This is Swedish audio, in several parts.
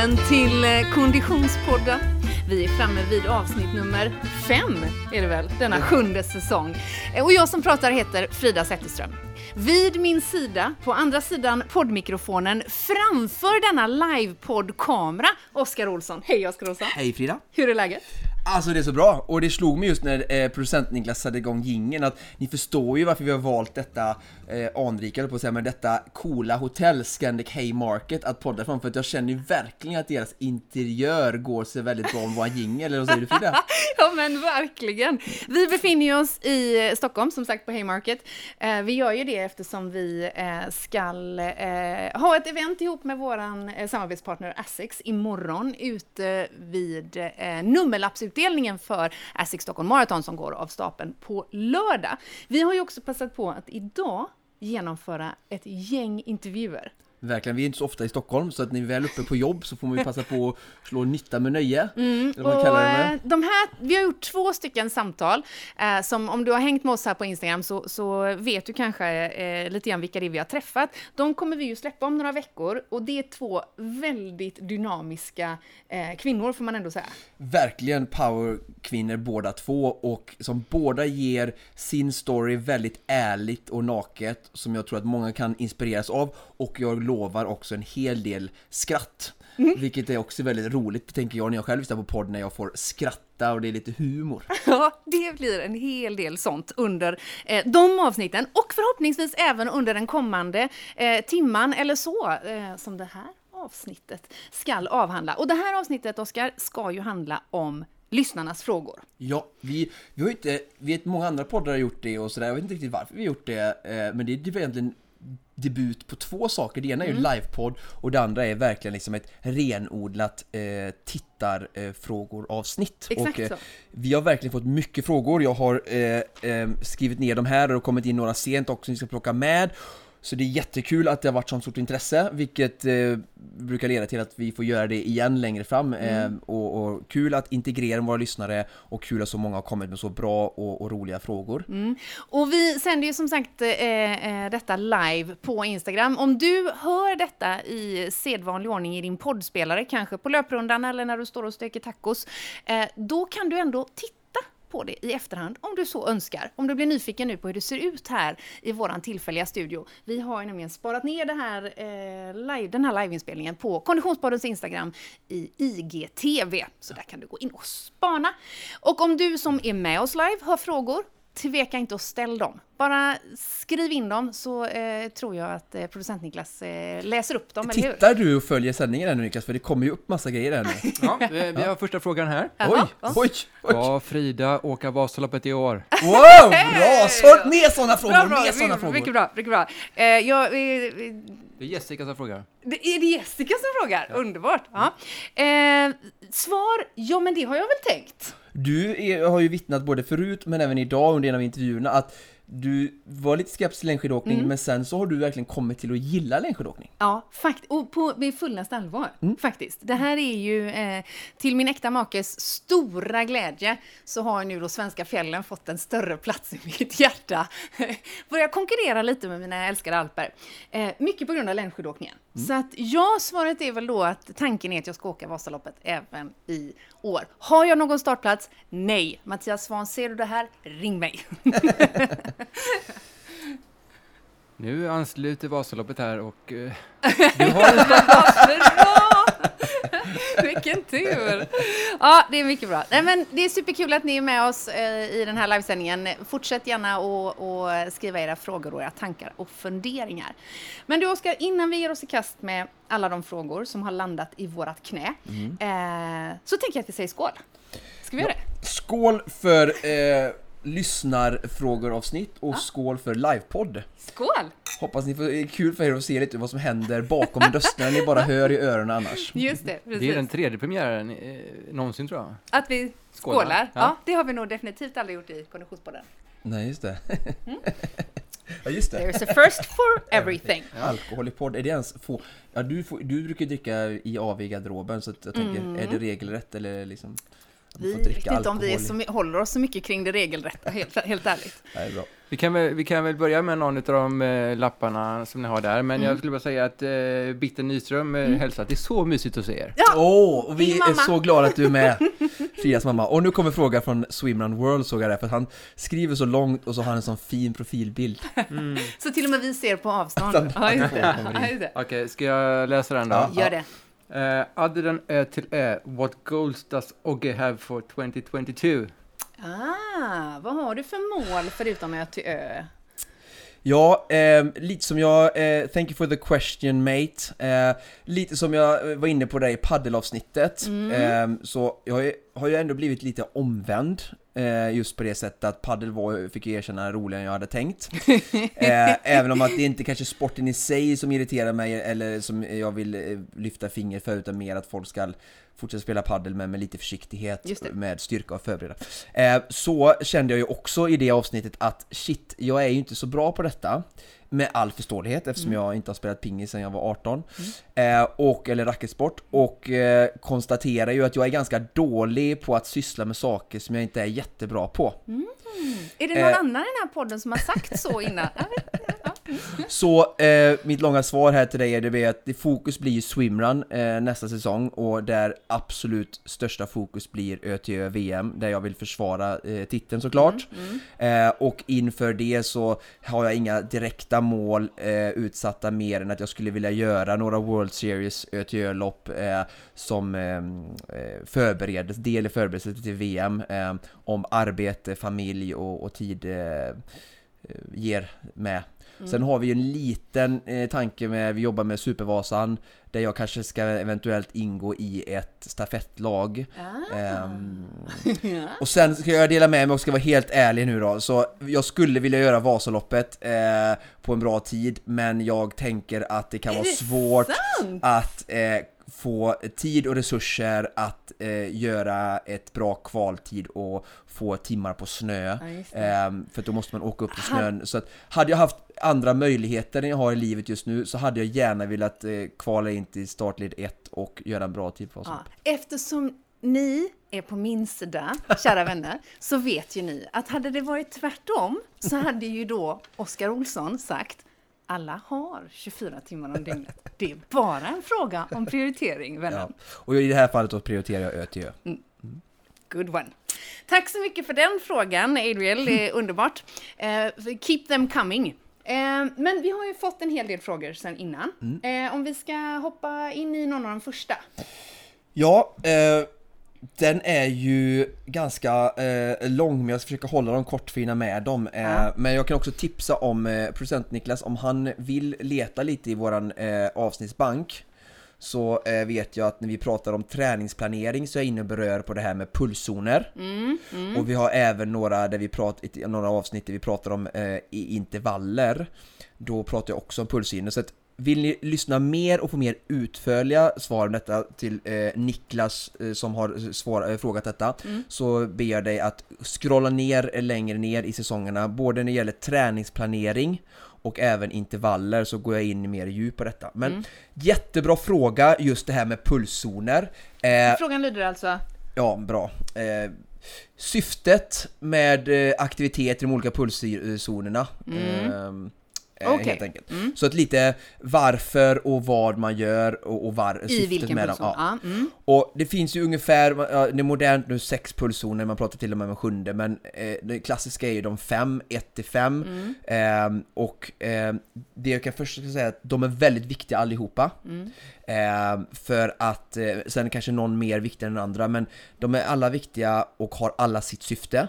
välkommen till eh, Konditionspodden. Vi är framme vid avsnitt nummer fem, är det väl, denna sjunde säsong. Eh, Och jag som pratar heter Frida Zetterström. Vid min sida, på andra sidan poddmikrofonen, framför denna livepoddkamera, Oskar Olsson. Hej Oskar Olsson! Hej Frida! Hur är läget? Alltså det är så bra, och det slog mig just när eh, producent Niklas satte igång jingeln att ni förstår ju varför vi har valt detta eh, anrika, på att säga, men detta coola hotell, Scandic Haymarket, att podda från, för att jag känner ju verkligen att deras interiör går sig väldigt bra med vår jingel, eller vad säger du Frida? Ja men verkligen. Vi befinner oss i eh, Stockholm, som sagt på Haymarket. Eh, vi gör ju det eftersom vi eh, ska eh, ha ett event ihop med våran eh, samarbetspartner Asics imorgon ute vid eh, nummerlappsutdelningen för Asics Stockholm Marathon som går av stapeln på lördag. Vi har ju också passat på att idag genomföra ett gäng intervjuer. Verkligen, vi är inte så ofta i Stockholm, så att när vi är väl uppe på jobb så får man ju passa på att slå nytta med nöje. man Och eh, de här, vi har gjort två stycken samtal, eh, som om du har hängt med oss här på Instagram så, så vet du kanske eh, lite grann vilka det är vi har träffat. De kommer vi ju släppa om några veckor och det är två väldigt dynamiska eh, kvinnor får man ändå säga. verkligen powerkvinnor båda två och som båda ger sin story väldigt ärligt och naket som jag tror att många kan inspireras av och jag lovar också en hel del skratt. Vilket är också väldigt roligt tänker jag när jag själv lyssnar på podd när jag får skratta och det är lite humor. Ja, det blir en hel del sånt under eh, de avsnitten och förhoppningsvis även under den kommande eh, timman eller så eh, som det här avsnittet skall avhandla. Och det här avsnittet, Oskar, ska ju handla om lyssnarnas frågor. Ja, vi, vi har ju inte, vi vet många andra poddar har gjort det och sådär, jag vet inte riktigt varför vi har gjort det, eh, men det är typ egentligen debut på två saker. Det ena är ju livepodd och det andra är verkligen liksom ett renodlat eh, tittarfrågor avsnitt. Exakt och, eh. Vi har verkligen fått mycket frågor, jag har eh, eh, skrivit ner dem här och kommit in några sent också som vi ska plocka med. Så det är jättekul att det har varit sånt stort intresse, vilket eh, brukar leda till att vi får göra det igen längre fram. Eh, och, och kul att integrera våra lyssnare och kul att så många har kommit med så bra och, och roliga frågor. Och vi sänder ju som sagt eh, eh, detta live på Instagram. Om du hör detta i sedvanlig ordning i din poddspelare, kanske på löprundan eller när du står och steker tacos, eh, då kan du ändå titta på det i efterhand om du så önskar. Om du blir nyfiken nu på hur det ser ut här i våran tillfälliga studio. Vi har ju nämligen sparat ner det här, eh, live, den här liveinspelningen på Konditionspoddens Instagram i IGTV. Så där kan du gå in och spana. Och om du som är med oss live har frågor, tveka inte att ställa dem. Bara skriv in dem så eh, tror jag att eh, producent Niklas eh, läser upp dem, eller hur? Tittar du och följer sändningen här nu Niklas? För det kommer ju upp massa grejer här nu. Ja, vi, vi har första frågan här. Oj, ja. oj, oj! Ska Frida åka Vasaloppet i år? Wow, bra! Så, mer sådana frågor, Bra, bra, mer sådana frågor! mycket bra, mycket bra. Eh, jag, eh, Det är Jessica som frågar. Det är det Jessica som frågar? Underbart! Ja. Eh, svar? Ja, men det har jag väl tänkt. Du är, har ju vittnat både förut men även idag under en av intervjuerna att du var lite skeptisk till längdskidåkning Mm. men sen så har du verkligen kommit till att gilla längdskidåkning. Ja, fakt och på, med fullaste allvar, faktiskt. Det här är ju, eh, till min äkta makes stora glädje, så har nu då svenska fjällen fått en större plats i mitt hjärta. Börjar konkurrera lite med mina älskade alper. Eh, mycket på grund av längdskidåkningen. Så att ja, svaret är väl då att tanken är att jag ska åka Vasaloppet även i år. Har jag någon startplats? Nej. Mattias Svahn, ser du det här? Ring mig. Nu ansluter Vasaloppet här och eh, Bra! Vilken tur! Ja, det är mycket bra. Nej, men det är superkul att ni är med oss eh, i den här livesändningen. Fortsätt gärna att skriva era frågor och era tankar och funderingar. Men du Oskar, innan vi ger oss i kast med alla de frågor som har landat i vårat knä, eh, så tänker jag att vi säger skål. Ska vi göra det? Skål för eh, lyssnarfrågor-avsnitt och skål för livepodd! Skål! Hoppas ni får, är kul för er att se lite vad som händer bakom rösterna ni bara hör i öronen annars. Just det, precis. det är den tredje premiären eh, någonsin tror jag. Att vi Skålar. skålar. Ja. Ja. det har vi nog definitivt aldrig gjort i Konditionspodden. Nej, just det. ja, just det. There's a first for everything. Alkohol i podd, är det ens få? Ja, du, får, du brukar dricka i AV i garderoben så att jag tänker, Mm. är det regelrätt eller liksom? Vi vet inte om vi så, håller oss så mycket kring det regelrätta, helt, helt ärligt. Nej, bra. Vi kan, väl, vi kan väl börja med någon av de eh, lapparna som ni har där, men Mm. jag skulle bara säga att eh, Bitte Nyström eh, hälsar att det är så mysigt att se er. Ja, Åh, och vi är så glada att du är med, Fridas mamma. Och nu kommer fråga från Swimrun World såg jag det, för att han skriver så långt och så har han en sån fin profilbild. Så till och med vi ser på avstånd. Ja, just det. Ja. Okej, ska jag läsa den då? Ja. Gör det. Eh, other than Ö till Ö, what goals does Ogge have for 2022? Ah, vad har du för mål förutom Ö till Ö? Ja, eh, lite som jag, eh, thank you for the question mate. Eh, lite som jag var inne på där i paddelavsnittet. Eh, så jag har ju, har ju ändå blivit lite omvänd. Eh, just på det sättet att paddel var, fick jag erkänna, roligare än jag hade tänkt. Eh, även om att det inte kanske är sporten i sig som irriterar mig eller som jag vill eh, lyfta finger för utan mer att folk ska fortsätta spela paddel men med lite försiktighet, med styrka och förbereda. Så kände jag ju också i det avsnittet att shit, jag är ju inte så bra på detta. Med all förståelighet eftersom jag inte har spelat pingis sedan jag var 18. Eh, och, eller racketsport. Och eh, konstaterar ju att jag är ganska dålig på att syssla med saker som jag inte är jättebra på. Är det någon Eh. annan i den här podden som har sagt så innan? Så eh, mitt långa svar här till dig är det att det fokus blir ju swimrun eh, nästa säsong och där absolut största fokus blir ÖTÖ VM där jag vill försvara eh, titeln såklart. Eh, och inför det så har jag inga direkta mål eh, utsatta mer än att jag skulle vilja göra några World Series ÖTÖ-lopp eh, som eh, förberedelse, del i förberedelse till VM om arbete, familj och, och tid ger med. Sen har vi ju en liten eh, tanke med, vi jobbar med Supervasan där jag kanske ska eventuellt ingå i ett stafettlag. Ah. Ehm, och sen ska jag dela med mig och ska vara helt ärlig nu då, så jag skulle vilja göra Vasaloppet eh, på en bra tid men jag tänker att det kan Är vara det svårt sant? att eh, få tid och resurser att eh, göra ett bra kvaltid och få timmar på snö. Ja. Ehm, för då måste man åka upp till snön. Så att hade jag haft andra möjligheter än jag har i livet just nu så hade jag gärna velat eh, kvala in till startled 1 och göra en bra tid för oss. Ja, eftersom ni är på min sida, kära vänner, så vet ju ni att hade det varit tvärtom så hade ju då Oskar Olsson sagt alla har 24 timmar om dygnet. Det är bara en fråga om prioritering, Ja. vänner. Och i det här fallet prioriterar jag ö till ö. Good one. Tack så mycket för den frågan, Adriel. Det är underbart. Eh, keep them coming. Eh, men vi har ju fått en hel del frågor sedan innan. Eh, om vi ska hoppa in i någon av de första. Ja, den är ju ganska eh, lång men jag ska försöka hålla dem kortfina med dem. Eh, Ja. Men jag kan också tipsa om eh, producent Niklas om han vill leta lite i våran eh, avsnittsbank så eh, vet jag att när vi pratar om träningsplanering så är jag inne och berör på det här med pulszoner. Och vi har även några, där vi pratar, några avsnitt där vi pratar om eh, intervaller. Då pratar jag också om pulszoner. Så att vill ni lyssna mer och få mer utförliga svar om detta till eh, Niklas eh, som har svar, eh, frågat detta så ber jag dig att scrolla ner eh, längre ner i säsongerna både när det gäller träningsplanering och även intervaller så går jag in mer i djup på detta. Men jättebra fråga just det här med pulszoner. Eh, Frågan lyder alltså, Ja, bra. Eh, syftet med eh, aktivitet i de olika pulszonerna. ehm, eh, Okej. Helt enkelt. Så att lite varför och vad man gör och, och var, i syftet med dem. Ja. Ja. Mm. Och det finns ju ungefär, det är modernt nu sex pulszoner, man pratar till och med om en sjunde, men eh, det klassiska är ju de fem, 1 till 5. Mm. Ehm, och ehm, det jag kan först säga är att de är väldigt viktiga allihopa. Mm. Ehm, för att, eh, sen kanske någon mer viktig än den andra, men de är alla viktiga och har alla sitt syfte.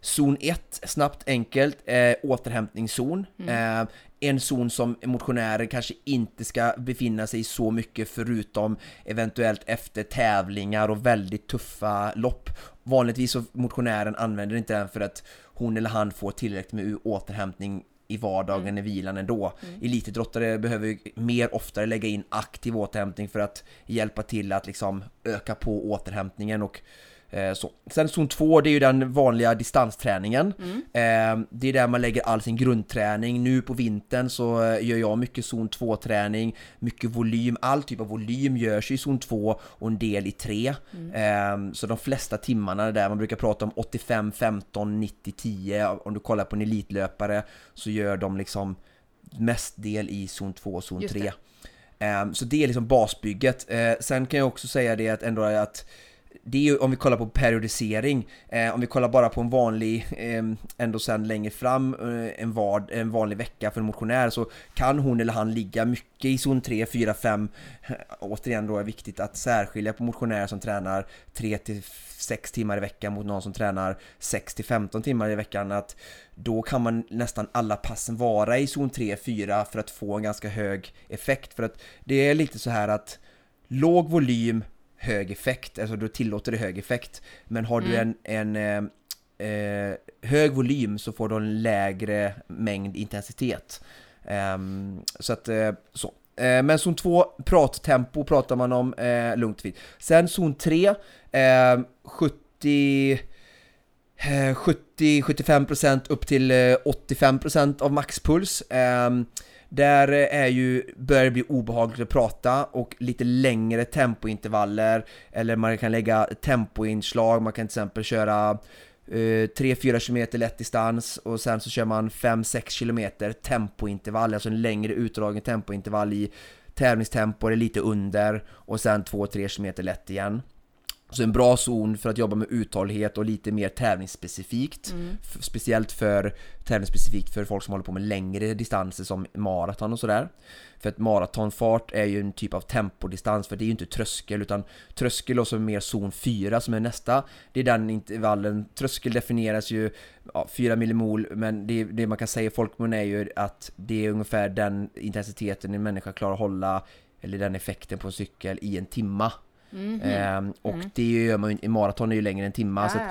Zon 1, snabbt, enkelt, eh, återhämtningszon. Eh, en zon som motionärer kanske inte ska befinna sig i så mycket förutom eventuellt efter tävlingar och väldigt tuffa lopp. Vanligtvis så motionären använder inte den för att hon eller han får tillräckligt med återhämtning i vardagen i vilan ändå. Elitidrottare behöver mer oftare lägga in aktiv återhämtning för att hjälpa till att liksom öka på återhämtningen och så. Sen zon 2, det är ju den vanliga distansträningen. Eh, det är där man lägger all sin grundträning. Nu på vintern så eh, gör jag mycket zon 2-träning, mycket volym. All typ av volym görs i zon 2 och en del i 3. Eh, så de flesta timmarna där, man brukar prata om 85, 15, 90, 10. Om du kollar på en elitlöpare så gör de liksom mest del i zon 2 och zon Just 3. det. Ehm, så det är liksom basbygget. Eh, sen kan jag också säga det att ändå att det är ju om vi kollar på periodisering, eh, om vi kollar bara på en vanlig, eh, ändå sen längre fram, eh, en, vad, en vanlig vecka för en motionär så kan hon eller han ligga mycket i zon 3, 4, 5. Återigen då är det viktigt att särskilja på motionärer som tränar 3 till 6 timmar i veckan mot någon som tränar 6 till 15 timmar i veckan. Att då kan man nästan alla passen vara i zon 3, 4 för att få en ganska hög effekt. För att det är lite så här att låg volym, hög effekt, alltså då tillåter det hög effekt. Men har du en, en eh, eh, hög volym så får du en lägre mängd intensitet. Ehm, så att, eh, så. Eh, men zon 2, prattempo pratar man om eh, lugnt vid. Sen zon 3, eh, 70 eh, 70-75% upp till eh, 85% av maxpuls. Där eh, är ju, börjar det bli obehagligt att prata och lite längre tempointervaller. Eller man kan lägga tempoinslag, man kan till exempel köra eh, 3-4 km lätt distans och sen så kör man 5-6 km tempointervall, alltså en längre utdragen tempointervall i tävlingstempo eller lite under och sen 2-3 km lätt igen. Så en bra zon för att jobba med uthållighet och lite mer tävlingsspecifikt. F- Speciellt för tävlingsspecifikt för folk som håller på med längre distanser som maraton och sådär. För att maratonfart är ju en typ av tempodistans för det är ju inte tröskel utan tröskel och så är mer zon 4 som är nästa. Det är den intervallen. Tröskel definieras ju ja, 4 millimol men det, det man kan säga i folkmun är ju att det är ungefär den intensiteten en människa klarar att hålla eller den effekten på en cykel i en timma. Ehm, och det gör man ju, i maraton är ju längre än en timma. så att.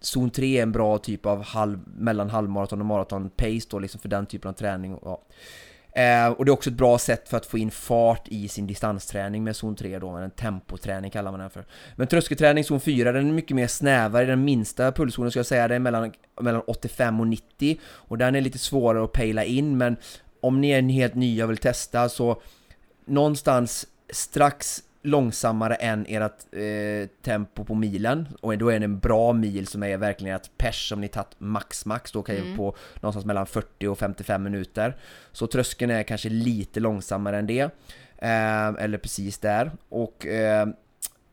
Zon 3 är en bra typ av halv, mellan halvmaraton och maraton pace då liksom för den typen av träning. Och, ja. Eh, och det är också ett bra sätt för att få in fart i sin distansträning med zon 3 då, en tempoträning kallar man den för. Men tröskelträning zon 4, den är mycket mer snävare, den minsta pulszonen ska jag säga, den är mellan, mellan 85 och 90 och den är lite svårare att pejla in men om ni är helt nya och vill testa så någonstans strax långsammare än ert eh, tempo på milen. Och då är det en bra mil som är verkligen ett pers som ni tagit max max. Då kan ju på någonstans mellan 40 och 55 minuter. Så tröskeln är kanske lite långsammare än det eh, eller precis där. Och eh,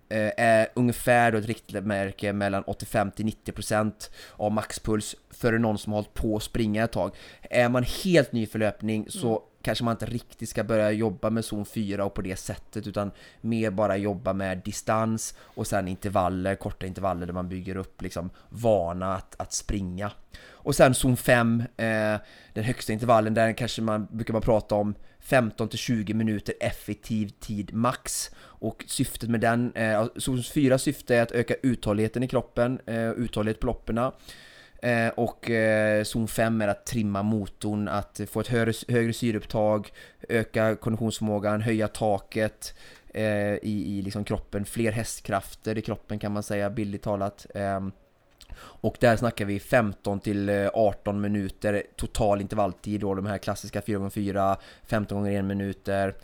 eh, är ungefär då ett riktmärke mellan 85 till 90% av maxpuls för någon som har hållit på att springa ett tag. Är man helt ny för löpning så kanske man inte riktigt ska börja jobba med zon 4 och på det sättet utan mer bara jobba med distans och sen intervaller, korta intervaller där man bygger upp liksom vana att, att springa. Och sen zon 5, eh, den högsta intervallen, där kanske man brukar man prata om 15 till 20 minuter effektiv tid max. Och syftet med den, eh, zon 4 syfte är att öka uthålligheten i kroppen, eh, uthållighet på lopperna. Eh, och eh, zon 5 är att trimma motorn, att få ett högre, högre syreupptag, öka konditionsförmågan, höja taket eh, i, i liksom kroppen, fler hästkrafter i kroppen kan man säga bildligt talat. Ehm, och där snackar vi 15 till eh, 18 minuter total intervalltid då, de här klassiska 4x4, 15 gånger 1 minuter, eh,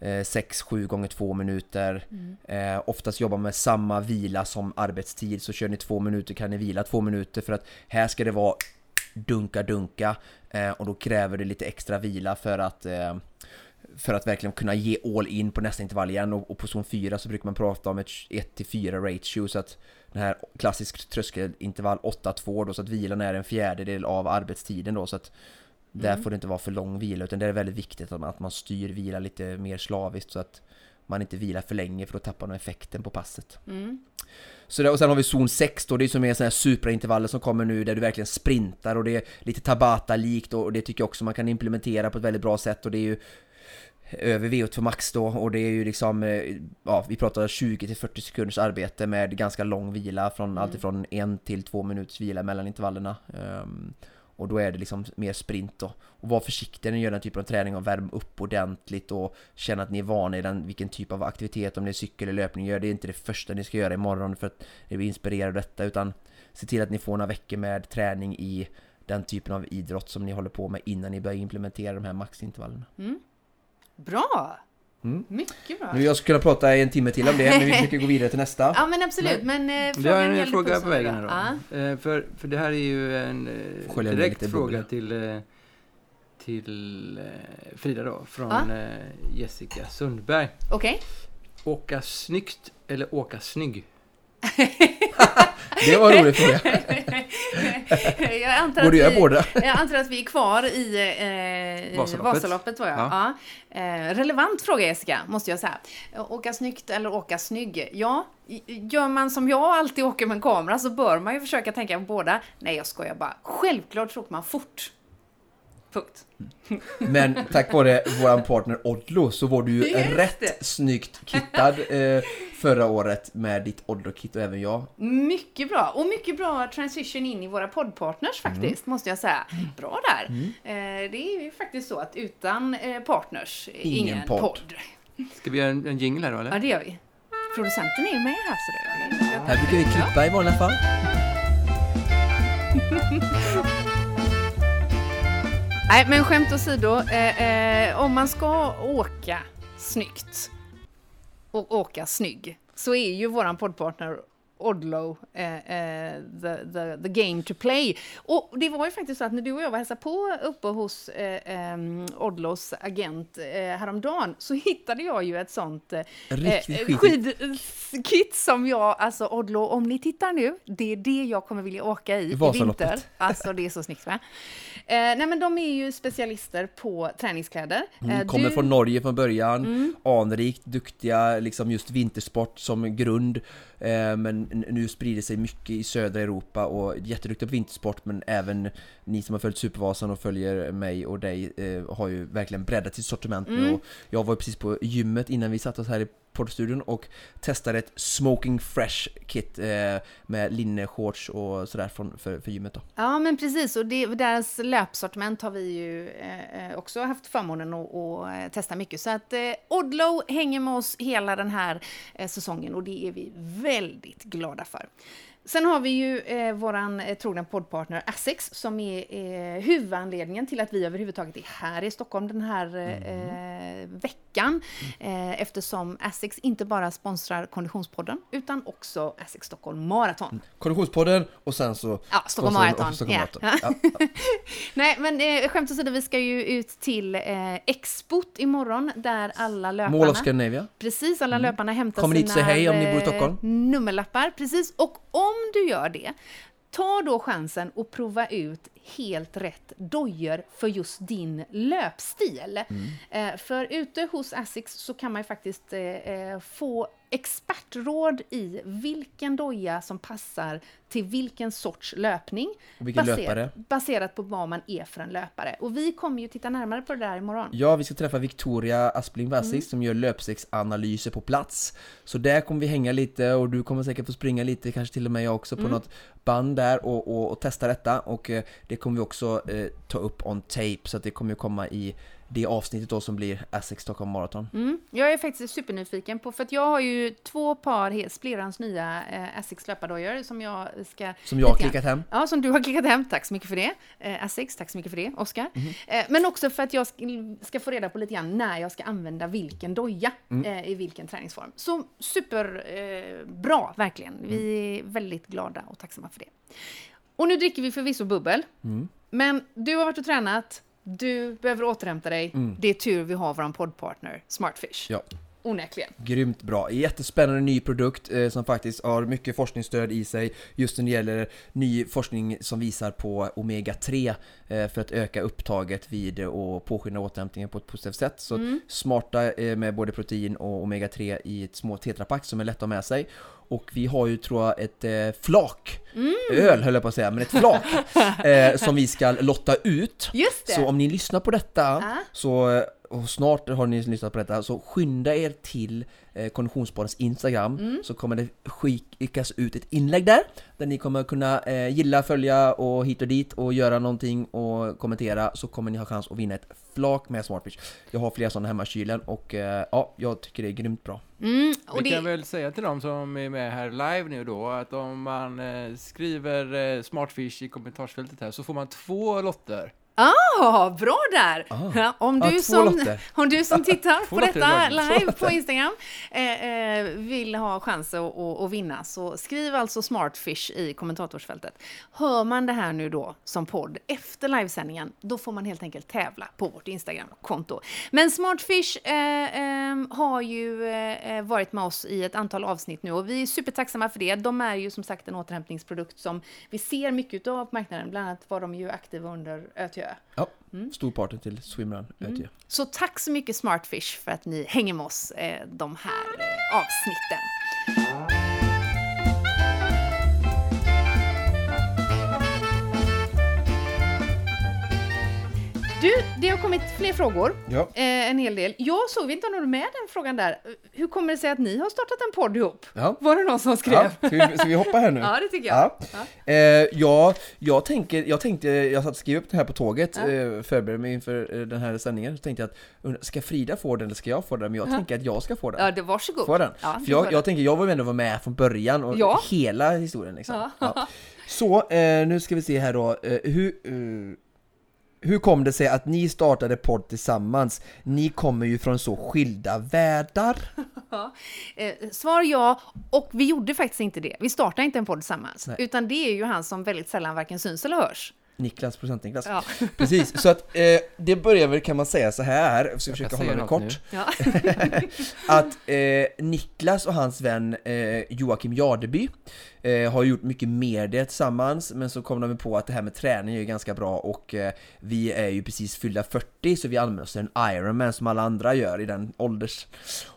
6-7 gånger 2 minuter. Eh, oftast jobbar med samma vila som arbetstid, så kör ni 2 minuter kan ni vila 2 minuter för att här ska det vara dunka-dunka eh, och då kräver det lite extra vila för att eh, för att verkligen kunna ge all in på nästa intervall igen och, och på zon 4 så brukar man prata om ett 1-4 ratio. Så att den här klassisk tröskelintervall 8-2 då så att vilan är en fjärdedel av arbetstiden då. Så att där får det inte vara för lång vila utan det är väldigt viktigt att man, att man styr vila lite mer slaviskt så att man inte vilar för länge för då tappar man effekten på passet. Så där, och sen har vi zon 6 då, det är som är sådana här superintervaller som kommer nu där du verkligen sprintar och det är lite Tabata-likt och det tycker jag också man kan implementera på ett väldigt bra sätt och det är ju över VO2 max då och det är ju liksom, eh, ja vi pratar 20-40 sekunders arbete med ganska lång vila från allt ifrån en till två minuters vila mellan intervallerna. Ehm, och då är det liksom mer sprint då. Och var försiktiga när ni gör den typen av träning och värm upp ordentligt och känna att ni är vana i den, vilken typ av aktivitet, om det är cykel eller löpning, gör det inte det första ni ska göra imorgon för att ni blir inspirerade av detta utan se till att ni får några veckor med träning i den typen av idrott som ni håller på med innan ni börjar implementera de här maxintervallerna. Mm. Bra! Mm. Mycket bra. Nu jag skulle kunna prata en timme till om det, men vi försöker gå vidare till nästa. Ja men absolut, men eh, Vi har en fråga på vägen här då. Ja. Eh, för, för det här är ju en eh, Skölja ner direkt fråga till, eh, till eh, Frida då, från Ja. eh, Jessica Sundberg. Okej. Åka snyggt eller åka snygg? Det var en rolig fråga. jag, antar Borde att vi, båda. jag antar att vi är kvar i, eh, Vasaloppet. Vasaloppet. var jag. Ja. Eh, relevant fråga Jessica, måste jag säga. Åka snyggt eller åka snygg? Ja, gör man som jag alltid åker med en kamera så bör man ju försöka tänka på båda. Nej, jag skojar bara. Självklart så åker man fort. Punkt. Men tack vare våran partner Odlo så var du ju rätt snyggt kittad eh, förra året med ditt Odlo-kit och även jag. Mycket bra. Och mycket bra transition in i våra poddpartners faktiskt, måste jag säga. Bra där. Eh, det är ju faktiskt så att utan eh, partners, eh, Ingen ingen, podd. podd. Ska vi göra en, en jingle här då eller? Ja, det gör vi. Producenten är ju med här så det Här brukar vi klippa i vanliga fall. Nej, men skämt åsido. Eh, eh, om man ska åka snyggt och åka snygg. Så är ju våran poddpartner Odlo, eh, eh, the, the, the game to play. Och det var ju faktiskt så att när du och jag var hälsade på uppe hos eh, eh, Odlos agent eh, häromdagen så hittade jag ju ett sånt eh, eh, skidkit som jag, alltså Odlo, om ni tittar nu, det är det jag kommer vilja åka i i vinter. Alltså det är så snyggt va? Eh, nej men de är ju specialister på träningskläder. Eh, Mm, kommer du- från Norge från början, anrikt, duktiga, liksom just vintersport som grund. Eh, men nu sprider sig mycket i södra Europa och jätteduktiga på vintersport men även ni som har följt Supervasan och följer mig och dig eh, har ju verkligen breddat sitt sortiment nu. Och jag var ju precis på gymmet innan vi satte oss här i poddstudion och testade ett Smoking Fresh kit eh, med linneshorts och sådär från, för, för gymmet då. Ja, men precis. Och det, deras löpsortiment har vi ju eh, eh, också haft förmånen att, att eh, testa mycket. Så att eh, Odlo hänger med oss hela den här eh, säsongen och det är vi väldigt glada för. Sen har vi ju eh, våran eh, trogna poddpartner Essex som är eh, huvudanledningen till att vi överhuvudtaget är här i Stockholm den här eh, eh, veckan. Eh, eftersom Essex inte bara sponsrar Konditionspodden utan också Essex Stockholm Marathon. Konditionspodden och sen så Ja, Stockholm Marathon. och Stockholm Ja. Ja, ja. Nej, men eh, skämt åsido, vi ska ju ut till eh, Expot imorgon där alla löparna... Mall of Scandinavia. Precis, alla löparna hämtar Kommer sina och hej om ni bor i eh, Stockholm? nummerlappar. Precis, och om du gör det, ta då chansen att prova ut helt rätt dojor för just din löpstil. Mm. Eh, för ute hos Asics så kan man ju faktiskt eh, eh, få expertråd i vilken doja som passar till vilken sorts löpning. Vilken baser- löpare. Baserat på vad man är för en löpare. Och vi kommer ju titta närmare på det där imorgon. Ja, vi ska träffa Victoria Aspling Vassix Mm. som gör löpstegsanalyser på plats. Så där kommer vi hänga lite och du kommer säkert få springa lite, kanske till och med jag också, på Mm. något band där och, och, och testa detta. Och eh, det kommer vi också eh, ta upp on tape, så att det kommer ju komma i det avsnittet då som blir Essex Stockholm Marathon. Mm. Jag är faktiskt supernyfiken på, för att jag har ju två par helt splirrans nya eh, Asics löpardojor som jag ska... Som jag har klickat hem. Ja, som du har klickat hem. Tack så mycket för det. Eh, Asics, tack så mycket för det, Oskar. Mhm. Eh, men också för att jag ska, ska få reda på lite grann när jag ska använda vilken doja Mm. eh, i vilken träningsform. Så superbra, eh, verkligen. Vi Mm. är väldigt glada och tacksamma för det. Och nu dricker vi förvisso bubbel. Mm. Men du har varit och tränat, du behöver återhämta dig. Det är tur vi har vår poddpartner Smartfish. Ja. Onekligen. Grymt bra, jättespännande ny produkt eh, som faktiskt har mycket forskningsstöd i sig just när det gäller ny forskning som visar på Omega-3 eh, för att öka upptaget vid och påskynda återhämtningen på ett positivt sätt. Så smarta eh, med både protein och Omega-3 i ett små tetrapack som är lätta att ha med sig. Och vi har ju tror jag ett eh, flak, öl höll jag på att säga, men ett flak eh, som vi ska lotta ut. Just det! Så om ni lyssnar på detta Ja. så och snart har ni lyssnat på detta, så skynda er till eh, Konditionspoddens Instagram Mm. så kommer det skickas ut ett inlägg där där ni kommer kunna eh, gilla, följa och hit och dit och göra någonting och kommentera så kommer ni ha chans att vinna ett flak med Smartfish. Jag har flera sådana hemma i kylen och eh, ja, jag tycker det är grymt bra. Mm, och Vi kan det, väl säga till dem som är med här live nu då att om man eh, skriver eh, Smartfish i kommentarsfältet här så får man två lotter. Ah, bra där! Ah. Om, du två som, om du som tittar på detta live på Instagram eh, eh, vill ha chans att, att, att vinna så skriv alltså Smartfish i kommentatorsfältet. Hör man det här nu då som podd efter livesändningen, då får man helt enkelt tävla på vårt Instagram-konto. Men Smartfish eh, eh, har ju eh, varit med oss i ett antal avsnitt nu och vi är supertacksamma för det. De är ju som sagt en återhämtningsprodukt som vi ser mycket av på marknaden. Bland annat var de ju aktiva under Ja, stor party till Swimrun Mm. Så tack så mycket Smartfish för att ni hänger med oss eh, de här eh, avsnitten. Du, det har kommit fler frågor. Ja. Eh, en hel del. Jag såg, vi inte har någon med den frågan där. Hur kommer det sig att ni har startat en podd ihop? Ja. Var det någon som skrev? Ja, ska, vi, ska vi hoppa här nu? Ja, det tycker jag. Ja. Eh, ja, jag, tänker, jag tänkte, jag satt och skrev upp det här på tåget, Ja. eh, förberedde mig inför eh, den här sändningen, så tänkte jag att ska Frida få den eller ska jag få den? Men jag Ja. tänker att jag ska få den. Ja, det, varsågod. Få den. Ja, För du jag, jag tänker, jag vill ändå vara med från början och hela historien liksom. Så, eh, nu ska vi se här då, eh, hur, hur kom det sig att ni startade podd tillsammans? Ni kommer ju från så skilda världar. Eh, svar ja, och vi gjorde faktiskt inte det. Vi startade inte en podd tillsammans. Nej. Utan det är ju han som väldigt sällan varken syns eller hörs. Niklas, procent-Niklas. Ja. Precis, så att eh, det börjar väl kan man säga så här, jag ska försöka hålla det kort. Ja. att eh, Niklas och hans vän eh, Joakim Jardeby eh, har gjort mycket media tillsammans men så kom de på att det här med träning är ju ganska bra och eh, vi är ju precis fyllda 40 så vi använder oss av en Ironman som alla andra gör i den ålders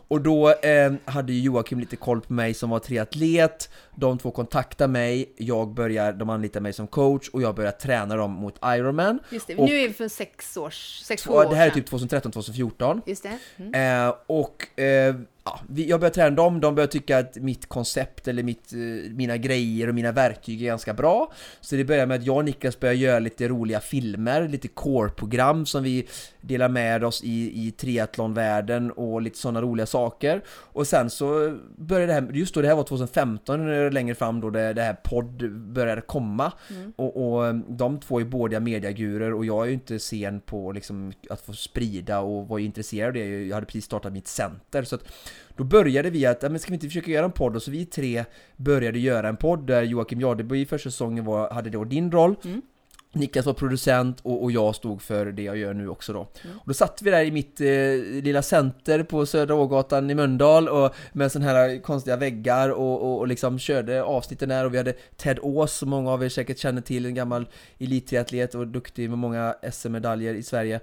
och då eh, hade ju Joakim lite koll på mig som var triatlet De två kontaktade mig, jag börjar, de anlitar mig som coach och jag börjar träna dem mot Ironman Just det, Och- nu är vi för sex års, sex Två- år Det här är sedan. typ 2013-2014 Just det. Mm. Eh, och eh, ja, jag började träna dem, de började tycka att mitt koncept eller mitt, eh, mina grejer och mina verktyg är ganska bra. Så det började med att jag och Niklas började göra lite roliga filmer, lite core-program som vi delar med oss i, i triathlonvärlden och lite sådana roliga saker. Och sen så började det här, just då det här var 2015 eh, längre fram då det, det här podd började komma. Mm. Och, och de två är båda mediagurer och jag är ju inte sen på liksom att få sprida och var intresserad av det. Jag hade precis startat mitt center så att då började vi att, men ska vi inte försöka göra en podd? Och så vi tre började göra en podd där Joakim Jardeby i första säsongen var, hade då din roll. Mm. Niklas var producent och, och jag stod för det jag gör nu också då. Mm. Och då satt vi där i mitt eh, lilla center på Södra Ågatan i Mölndal och med sådana här konstiga väggar och, och, och liksom körde avsnitten där och vi hade Ted Ås som många av er säkert känner till, en gammal elittriatlet och duktig med många SM-medaljer i Sverige.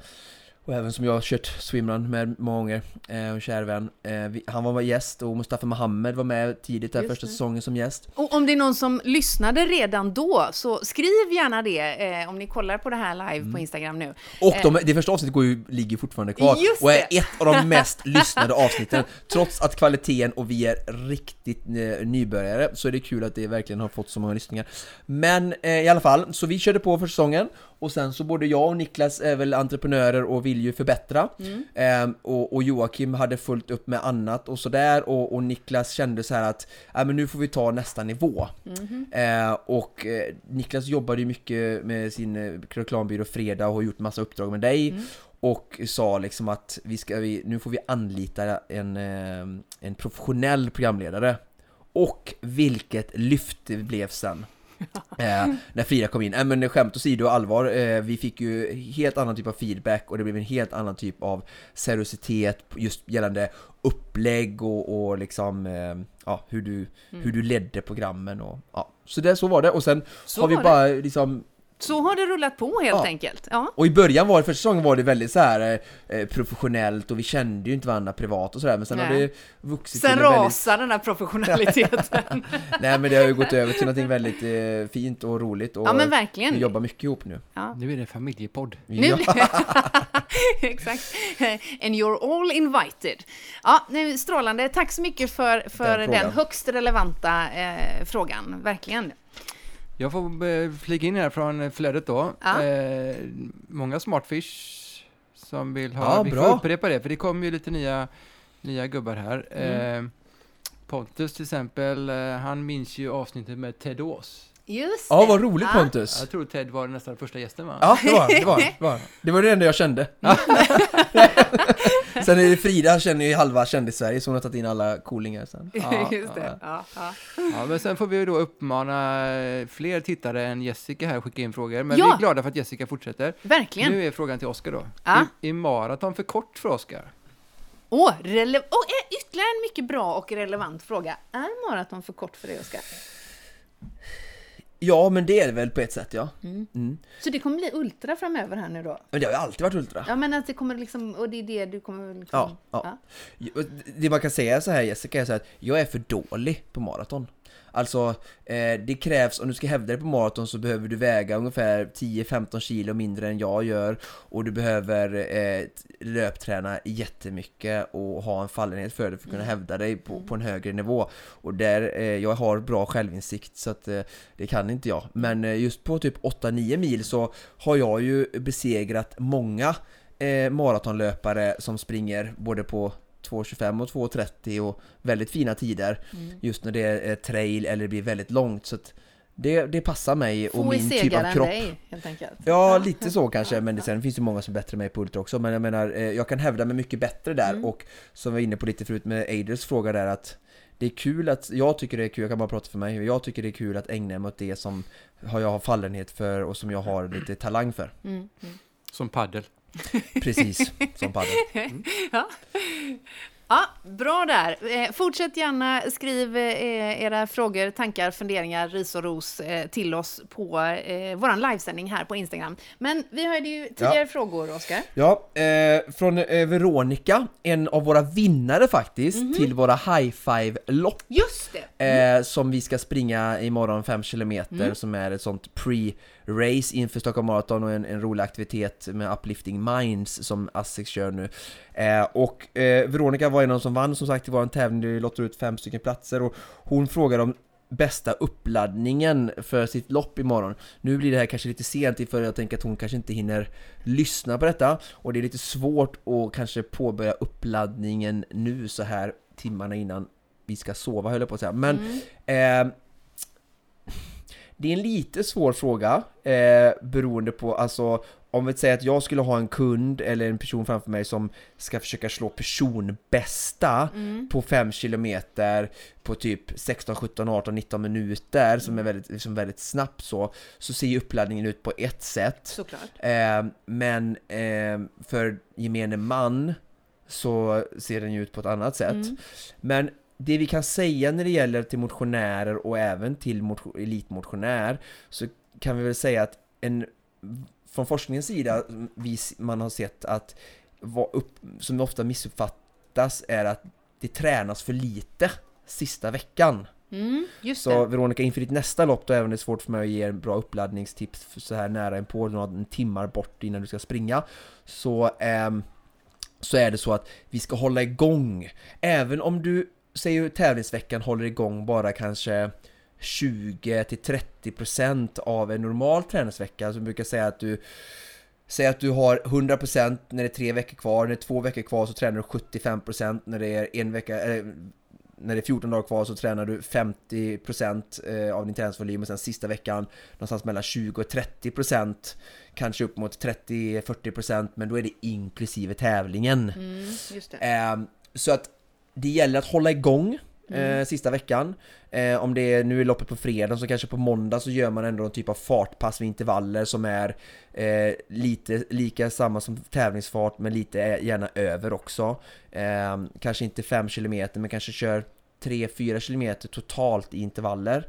Och även som jag har kört swimrun med många gånger, eh, en kär vän. Eh, vi, han var gäst och Mustafa Mohamed var med tidigt där Just första det. säsongen som gäst. Och om det är någon som lyssnade redan då, så skriv gärna det eh, om ni kollar på det här live Mm. på Instagram nu. Och Eh. de, det första avsnittet går ju, ligger fortfarande kvar Just och är det. ett av de mest lyssnade avsnitten Trots att kvaliteten och vi är riktigt eh, nybörjare så är det kul att det verkligen har fått så många lyssningar Men eh, i alla fall, så vi körde på för säsongen och sen så både jag och Niklas är väl entreprenörer och vill ju förbättra Mm. Ehm, och, och Joakim hade fullt upp med annat och sådär och, och Niklas kände så här att äh, men nu får vi ta nästa nivå Mhm. Eh, och eh, Niklas jobbade ju mycket med sin eh, reklambyrå Fredag och har gjort massa uppdrag med dig Mm. och sa liksom att vi ska, vi, nu får vi anlita en, eh, en professionell programledare och vilket lyft det blev sen eh, när Frida kom in. Äh, men skämt åsido och allvar, eh, vi fick ju helt annan typ av feedback och det blev en helt annan typ av seriositet just gällande upplägg och, och liksom eh, ja, hur, du, hur du ledde programmen och ja. Så det, så var det och sen Så har vi bara liksom Så har det rullat på helt Ja. enkelt. Ja. Och i början var det, första säsongen var det väldigt så här eh, professionellt och vi kände ju inte varandra privat och sådär men sen har Nej. det vuxit Sen en väldigt, rasar den här professionaliteten. Nej men det har ju gått över till någonting väldigt eh, fint och roligt och ja men vi verkligen. jobbar mycket ihop nu. Ja. Nu är det en familjepodd. Nu Ja. Exakt. And you're all invited. Ja, nej, strålande. Tack så mycket för, för Den den, högst relevanta eh, frågan. Verkligen. Jag får eh, flika in här från eh, flödet då. Ja. Eh, många smartfish som vill ha, Ja, vi bra. får upprepa det för det kommer ju lite nya, nya gubbar här. Mm. Eh, Pontus till exempel, eh, han minns ju avsnittet med Ted Ås. Just ja vad roligt Ja. Pontus! Jag tror Ted var nästan första gästen va? Ja det var det, var det, var det. Det var det enda jag kände. sen är det Frida känner ju halva kändis-Sverige så hon har tagit in alla coolingar sen. Ja, Just det. Ja, ja. Ja, men sen får vi ju då uppmana eh, fler tittare än Jessica här att skicka in frågor. Men Ja. vi är glada för att Jessica fortsätter. Verkligen. Nu är frågan till Oskar då. Ja. Är, maraton för kort för Oskar? Åh, rele- oh, eh, ytterligare en mycket bra och relevant fråga. Är maraton för kort för dig, Oskar? Ja men det är det väl på ett sätt ja. Mm. Så det kommer bli ultra framöver här nu då? Men det har ju alltid varit ultra. Ja, men att det kommer liksom, och det är det du kommer liksom... Ja, ja. Det man kan säga så här Jessica är så här att jag är för dålig på maraton. Alltså, eh, det krävs, om du ska hävda dig på maraton så behöver du väga ungefär 10-15 kilo mindre än jag gör och du behöver eh, löpträna jättemycket och ha en fallenhet för det för att kunna hävda dig på, på en högre nivå. Och där, eh, jag har bra självinsikt så att eh, det kan inte jag. Men eh, just på typ 8-9 mil så har jag ju besegrat många eh, maratonlöpare som springer både på 2.25 och 2.30 och väldigt fina tider just när det är trail eller det blir väldigt långt så att det, det passar mig och Få i min typ av kropp. dig, helt enkelt. Ja, lite så kanske, men det, sen finns det många som är bättre än mig på ultra också Men jag menar, eh, jag kan hävda mig mycket bättre där Mm. och som vi var inne på lite förut med Adels fråga där att det är kul att, jag tycker det är kul, jag kan bara prata för mig, jag tycker det är kul att ägna mig åt det som har jag har fallenhet för och som jag har lite talang för. Mm, mm. Som paddel. Precis, som padel. Ja, bra där. Eh, fortsätt gärna skriv eh, era frågor, tankar, funderingar, ris och ros eh, till oss på eh, vår livesändning här på Instagram. Men vi har ju tidigare frågor, Oskar. Ja, från Veronica, en av våra vinnare faktiskt, till våra high five-lopp Just det! som vi ska springa imorgon 5 km som är ett sånt pre-race inför Stockholm Marathon och en, en rolig aktivitet med Uplifting Minds som Asics kör nu. Eh, och eh, Veronica var en av de som vann som sagt i vår tävling, vi lottar ut fem stycken platser och hon frågar om bästa uppladdningen för sitt lopp imorgon. Nu blir det här kanske lite sent för jag tänker att hon kanske inte hinner lyssna på detta och det är lite svårt att kanske påbörja uppladdningen nu så här timmarna innan vi ska sova höll jag på att säga. Men eh, det är en lite svår fråga eh, beroende på, alltså om vi säger att jag skulle ha en kund eller en person framför mig som ska försöka slå personbästa på 5 km på typ 16, 17, 18, 19 minuter som är väldigt, liksom väldigt snabbt så, så ser ju uppladdningen ut på ett sätt. Eh, men eh, för gemene man så ser den ju ut på ett annat sätt. Mm. Men det vi kan säga när det gäller till motionärer och även till motion, elitmotionär så kan vi väl säga att en, från forskningens sida, vi, man har sett att vad upp, som ofta missuppfattas är att det tränas för lite sista veckan. Mm, just Så det. Veronica, inför ditt nästa lopp då, även det är svårt för mig att ge en bra uppladdningstips så här nära en på några timmar bort innan du ska springa, så, ehm, så är det så att vi ska hålla igång. Även om du, säger tävlingsveckan håller igång bara kanske 20-30% av en normal träningsvecka, så brukar jag säga att du Säg att du har 100% när det är tre veckor kvar, när det är två veckor kvar så tränar du 75% när det är en vecka, eh, när det är 14 dagar kvar så tränar du 50% eh, av din träningsvolym och sen sista veckan någonstans mellan 20 och 30% kanske upp mot 30-40% men då är det inklusive tävlingen. Mm, just det. Eh, så att det gäller att hålla igång eh, sista veckan. Eh, om det är, nu är loppet på fredag så kanske på måndag så gör man ändå en typ av fartpass med intervaller som är eh, lite lika samma som tävlingsfart men lite eh, gärna över också. Eh, kanske inte 5 km men kanske kör 3-4 kilometer totalt i intervaller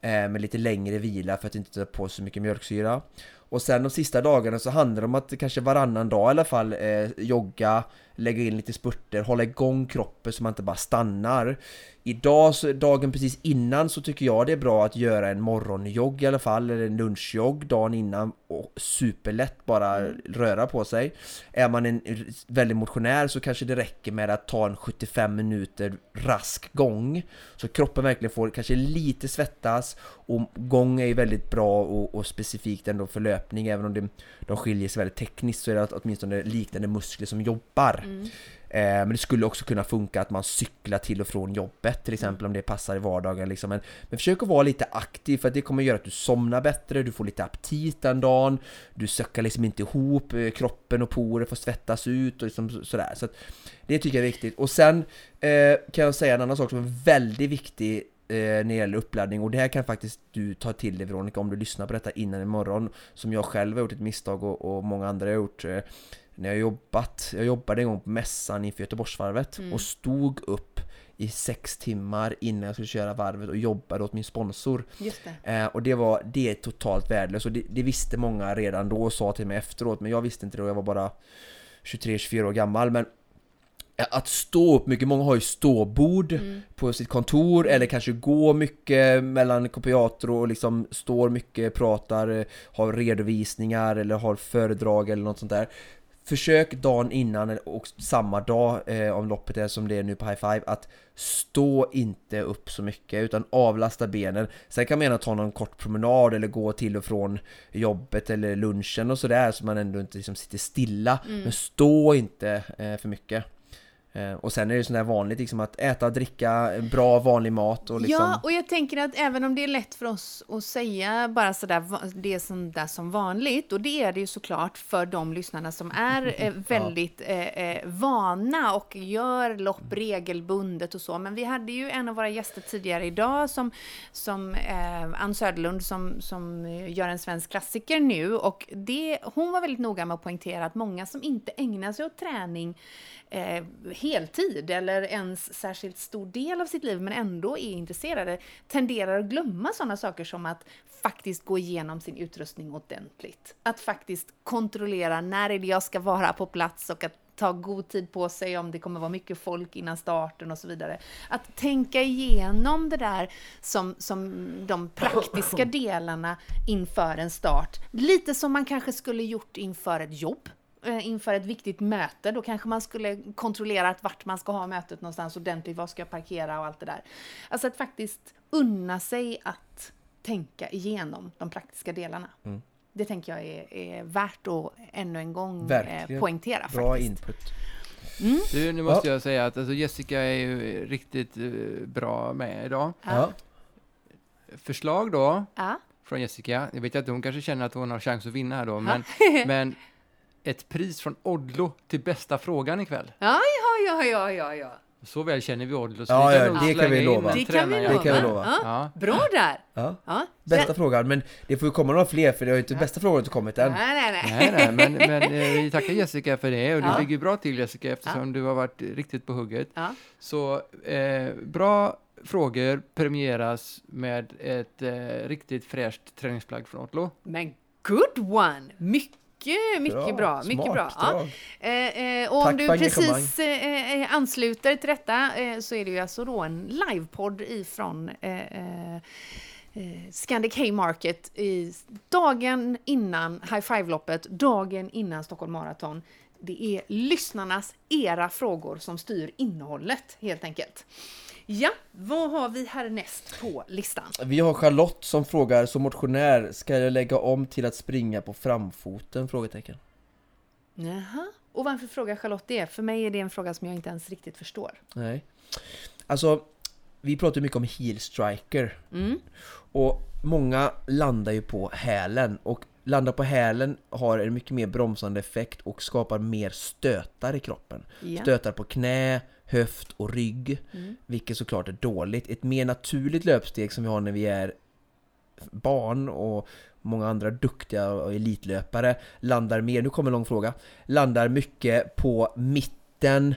eh, med lite längre vila för att inte ta på så mycket mjölksyra. Och sen de sista dagarna så handlar det om att kanske varannan dag i alla fall jogga, lägga in lite spurter, hålla igång kroppen så man inte bara stannar. Idag, dagen precis innan, så tycker jag det är bra att göra en morgonjogg i alla fall, eller en lunchjogg dagen innan och superlätt bara röra på sig. Är man en väldigt motionär så kanske det räcker med att ta en 75 minuter rask gång. Så kroppen verkligen får kanske lite svettas och gång är ju väldigt bra och, och specifikt ändå för löpning, även om det, de skiljer sig väldigt tekniskt så är det åtminstone liknande muskler som jobbar. Eh, men det skulle också kunna funka att man cyklar till och från jobbet till exempel om det passar i vardagen liksom. men, men försök att vara lite aktiv för att det kommer göra att du somnar bättre, du får lite aptit den dagen Du söckar liksom inte ihop, eh, kroppen och porer får svettas ut och liksom sådär. Så att Det tycker jag är viktigt. Och sen eh, kan jag säga en annan sak som är väldigt viktig eh, när det gäller uppladdning och det här kan faktiskt du ta till dig Veronica om du lyssnar på detta innan imorgon som jag själv har gjort ett misstag och, och många andra har gjort eh när jag jobbat, jag jobbade en gång på mässan inför Göteborgsvarvet och stod upp i sex timmar innan jag skulle köra varvet och jobbade åt min sponsor. Det. Eh, och det var, det är totalt värdelöst och det, det visste många redan då och sa till mig efteråt men jag visste inte det och jag var bara 23-24 år gammal men eh, att stå upp mycket, många har ju ståbord på sitt kontor eller kanske gå mycket mellan kopiator och liksom står mycket, pratar, eh, har redovisningar eller har föredrag eller något sånt där. Försök dagen innan och samma dag eh, om loppet är som det är nu på High Five att stå inte upp så mycket utan avlasta benen. Sen kan man gärna ta någon kort promenad eller gå till och från jobbet eller lunchen och sådär så man ändå inte liksom sitter stilla. Men stå inte eh, för mycket. Eh, och sen är det sånt där vanligt liksom att äta, dricka, bra vanlig mat och liksom... Ja, och jag tänker att även om det är lätt för oss att säga bara sådär, det är som, där som vanligt, och det är det ju såklart för de lyssnarna som är eh, väldigt eh, eh, vana och gör lopp regelbundet och så. Men vi hade ju en av våra gäster tidigare idag som, som eh, Ann Söderlund som, som gör en svensk klassiker nu och det, hon var väldigt noga med att poängtera att många som inte ägnar sig åt träning eh, heltid eller ens särskilt stor del av sitt liv men ändå är intresserade tenderar att glömma sådana saker som att faktiskt gå igenom sin utrustning ordentligt. Att faktiskt kontrollera när är det jag ska vara på plats och att ta god tid på sig om det kommer vara mycket folk innan starten och så vidare. Att tänka igenom det där som, som de praktiska delarna inför en start. Lite som man kanske skulle gjort inför ett jobb inför ett viktigt möte, då kanske man skulle kontrollera att vart man ska ha mötet någonstans ordentligt, var ska jag parkera och allt det där. Alltså att faktiskt unna sig att tänka igenom de praktiska delarna. Mm. Det tänker jag är, är värt att ännu en gång eh, Verkligen. poängtera. Bra faktiskt. input. Du, nu måste jag säga att alltså, Jessica är ju riktigt eh, bra med idag. Ja. Förslag då Ja. från Jessica. Jag vet att hon kanske känner att hon har chans att vinna här då, men, men ett pris från Odlo till bästa frågan ikväll. Ja, ja, ja, ja, ja, ja. Så väl känner vi Odlo. Så Ja, ja, det kan vi Det kan vi lova. Det kan vi lova. Ja. Ja. Bra där! Ja. Ja. Bästa Sen- frågan, men det får ju komma några fler för det har ju inte bästa frågan inte kommit än. Nej, nej, nej. Nej, nej, men, men eh, vi tackar Jessica för det och du ligger bra till Jessica eftersom du har varit riktigt på hugget. Ja. Så eh, bra frågor premieras med ett eh, riktigt fräscht träningsplagg från Otlo. Men good one! Mycket, mycket bra. mycket Smart bra. Ja. drag. Eh, eh, och Tack om du precis eh, eh, ansluter till detta eh, så är det ju alltså då en livepodd ifrån eh, Scandic Haymarket i dagen innan High Five-loppet, dagen innan Stockholm Marathon. Det är lyssnarnas, era frågor som styr innehållet helt enkelt. Ja, vad har vi härnäst på listan? Vi har Charlotte som frågar, som motionär, ska jag lägga om till att springa på framfoten? Frågetecken. Jaha. Och varför frågar Charlotte det? För mig är det en fråga som jag inte ens riktigt förstår. Nej. Alltså, vi pratar mycket om heel striker. Mm. Och många landar ju på hälen och landa på hälen har en mycket mer bromsande effekt och skapar mer stötar i kroppen. Ja. Stötar på knä, höft och rygg, Mm. vilket såklart är dåligt. Ett mer naturligt löpsteg som vi har när vi är barn och många andra duktiga och elitlöpare landar mer, nu kommer en lång fråga, landar mycket på mitten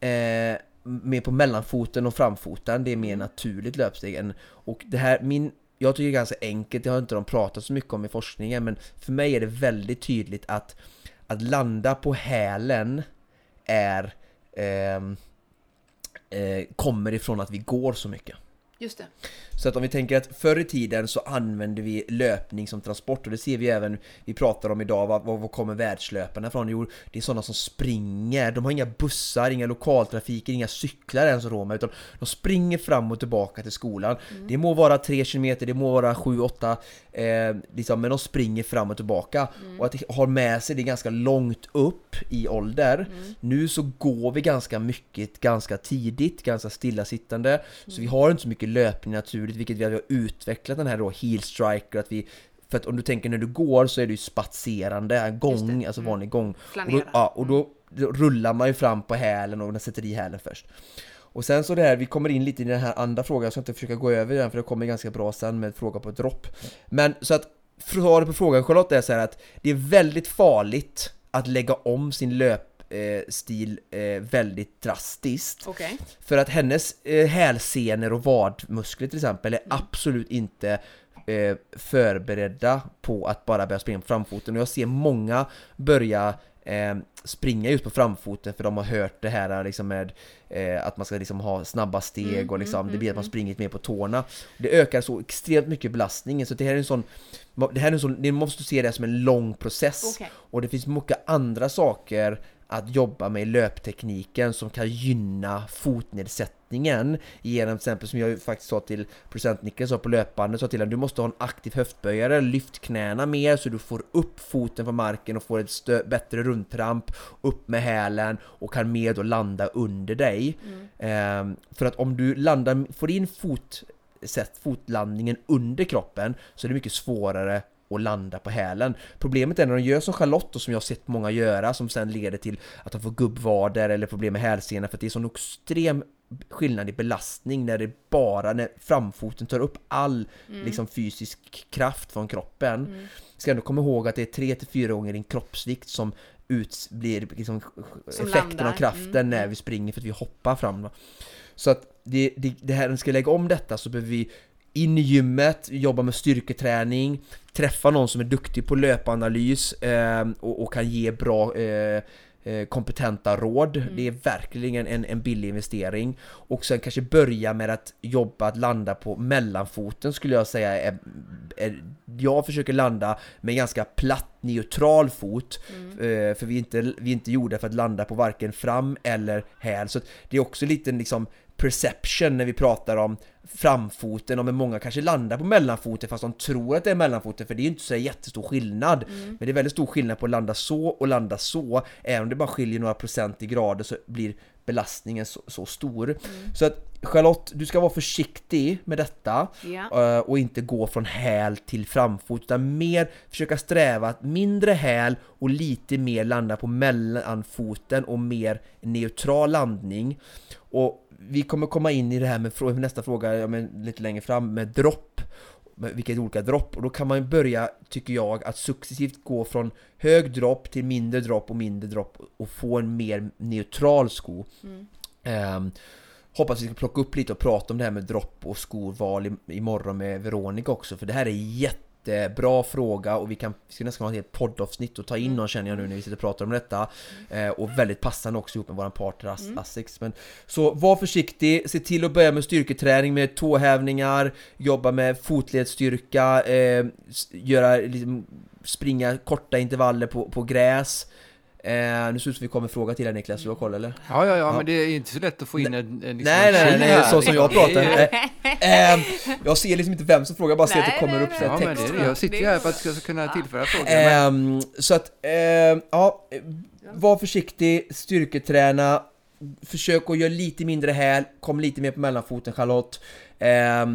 eh, mer på mellanfoten och framfoten, det är mer naturligt löpsteg och det här, min jag tycker det är ganska enkelt, det har inte de pratat så mycket om i forskningen, men för mig är det väldigt tydligt att att landa på hälen är eh, eh, kommer ifrån att vi går så mycket. Just det. Så att om vi tänker att förr i tiden så använde vi löpning som transport och det ser vi även, vi pratar om idag, var, var kommer världslöparna ifrån? Jo, det är sådana som springer, de har inga bussar, inga lokaltrafiker, inga cyklar ens Roma, utan de springer fram och tillbaka till skolan. Mm. Det må vara 3 km, det må vara 7-8, eh, liksom, men de springer fram och tillbaka. Mm. Och att ha med sig det ganska långt upp i ålder. Mm. Nu så går vi ganska mycket, ganska tidigt, ganska stillasittande, så vi har inte så mycket löpning naturligt vilket vi har utvecklat den här då heel striker, att vi för att om du tänker när du går så är det ju spatserande, gång, alltså mm. vanlig gång. Och då, ja, och då, då, rullar man ju fram på hälen och sätter i hälen först. Och sen så det här, vi kommer in lite i den här andra frågan, jag ska inte försöka gå över den för det kommer ganska bra sen med fråga på dropp. Men så att svaret på frågan Charlotte är så att det är väldigt farligt att lägga om sin löp stil eh, väldigt drastiskt. Okay. För att hennes eh, hälsenor och vadmuskler till exempel är mm. absolut inte eh, förberedda på att bara börja springa på framfoten och jag ser många börja eh, springa just på framfoten för de har hört det här liksom med eh, att man ska liksom ha snabba steg mm, och liksom, mm, det blir att man mm, springer mer på tårna. Det ökar så extremt mycket belastningen så det här är en sån det här är en sån, ni måste se det som en lång process okay. och det finns mycket andra saker att jobba med löptekniken som kan gynna fotnedsättningen genom till exempel som jag faktiskt sa till procent Niklas sa på löpbandet sa till honom du måste ha en aktiv höftböjare, lyft knäna mer så du får upp foten på marken och får ett bättre rundtramp upp med hälen och kan mer då landa under dig. Mm. Ehm, för att om du landar, får in fot sätt fotlandningen under kroppen så är det mycket svårare och landa på hälen. Problemet är när de gör som Charlotte och som jag har sett många göra som sen leder till att de får gubbvader eller problem med hälsenan för att det är sån extrem skillnad i belastning när det bara när framfoten tar upp all mm. liksom, fysisk kraft från kroppen. Mm. Ska ändå komma ihåg att det är 3-4 gånger din kroppsvikt som ut, blir liksom, som effekten landar. av kraften mm. när vi springer för att vi hoppar fram. Så att det, det, det här, när vi ska lägga om detta så behöver vi in i gymmet, jobba med styrketräning, träffa någon som är duktig på löpanalys eh, och, och, kan ge bra eh, eh, kompetenta råd. Mm. Det är verkligen en, en billig investering. Och sen kanske börja med att jobba att landa på mellanfoten skulle jag säga är, är jag försöker landa med ganska platt neutral fot mm. Eh, för vi är, inte, vi är inte gjorda för att landa på varken fram eller häl så det är också lite liksom perception när vi pratar om framfoten och med många kanske landar på mellanfoten fast de tror att det är mellanfoten för det är ju inte så jättestor skillnad. Mm. Men det är väldigt stor skillnad på att landa så och landa så. Även om det bara skiljer några procent i grader så blir belastningen så, så stor. Mm. Så att Charlotte, du ska vara försiktig med detta yeah. och inte gå från häl till framfot utan mer försöka sträva att mindre häl och lite mer landa på mellanfoten och mer neutral landning. Och vi kommer komma in i det här med nästa fråga ja, men lite längre fram med dropp vilka är olika dropp och då kan man börja, tycker jag, att successivt gå från hög dropp till mindre dropp och mindre dropp och få en mer neutral sko. Mm. Um, hoppas vi ska plocka upp lite och prata om det här med dropp och skoval imorgon med Veronica också för det här är jätte jättebra fråga och vi kan vi ska nästan ha ett helt poddavsnitt och ta in mm. någon känner jag nu när vi sitter och pratar om detta. Eh, och väldigt passande också ihop med våran partner As mm. Asics. Men, så var försiktig, se till att börja med styrketräning med tåhävningar, jobba med fotledsstyrka, eh, göra, liksom, springa korta intervaller på, på gräs. Eh, nu ser ut som vi kommer fråga till dig Niklas, du har koll eller? Ja, ja, ja, men det är inte så lätt att få in en, en liksom Nej, nej, nej, så som jag pratar. eh, eh, jag ser liksom inte vem som frågar, bara ser att det kommer upp ja, text. Men det, jag sitter ju här för att jag ska kunna tillföra frågor. Eh, så att, eh, ja, var försiktig, styrketräna, försök att göra lite mindre häl, kom lite mer på mellanfoten Charlotte. Eh,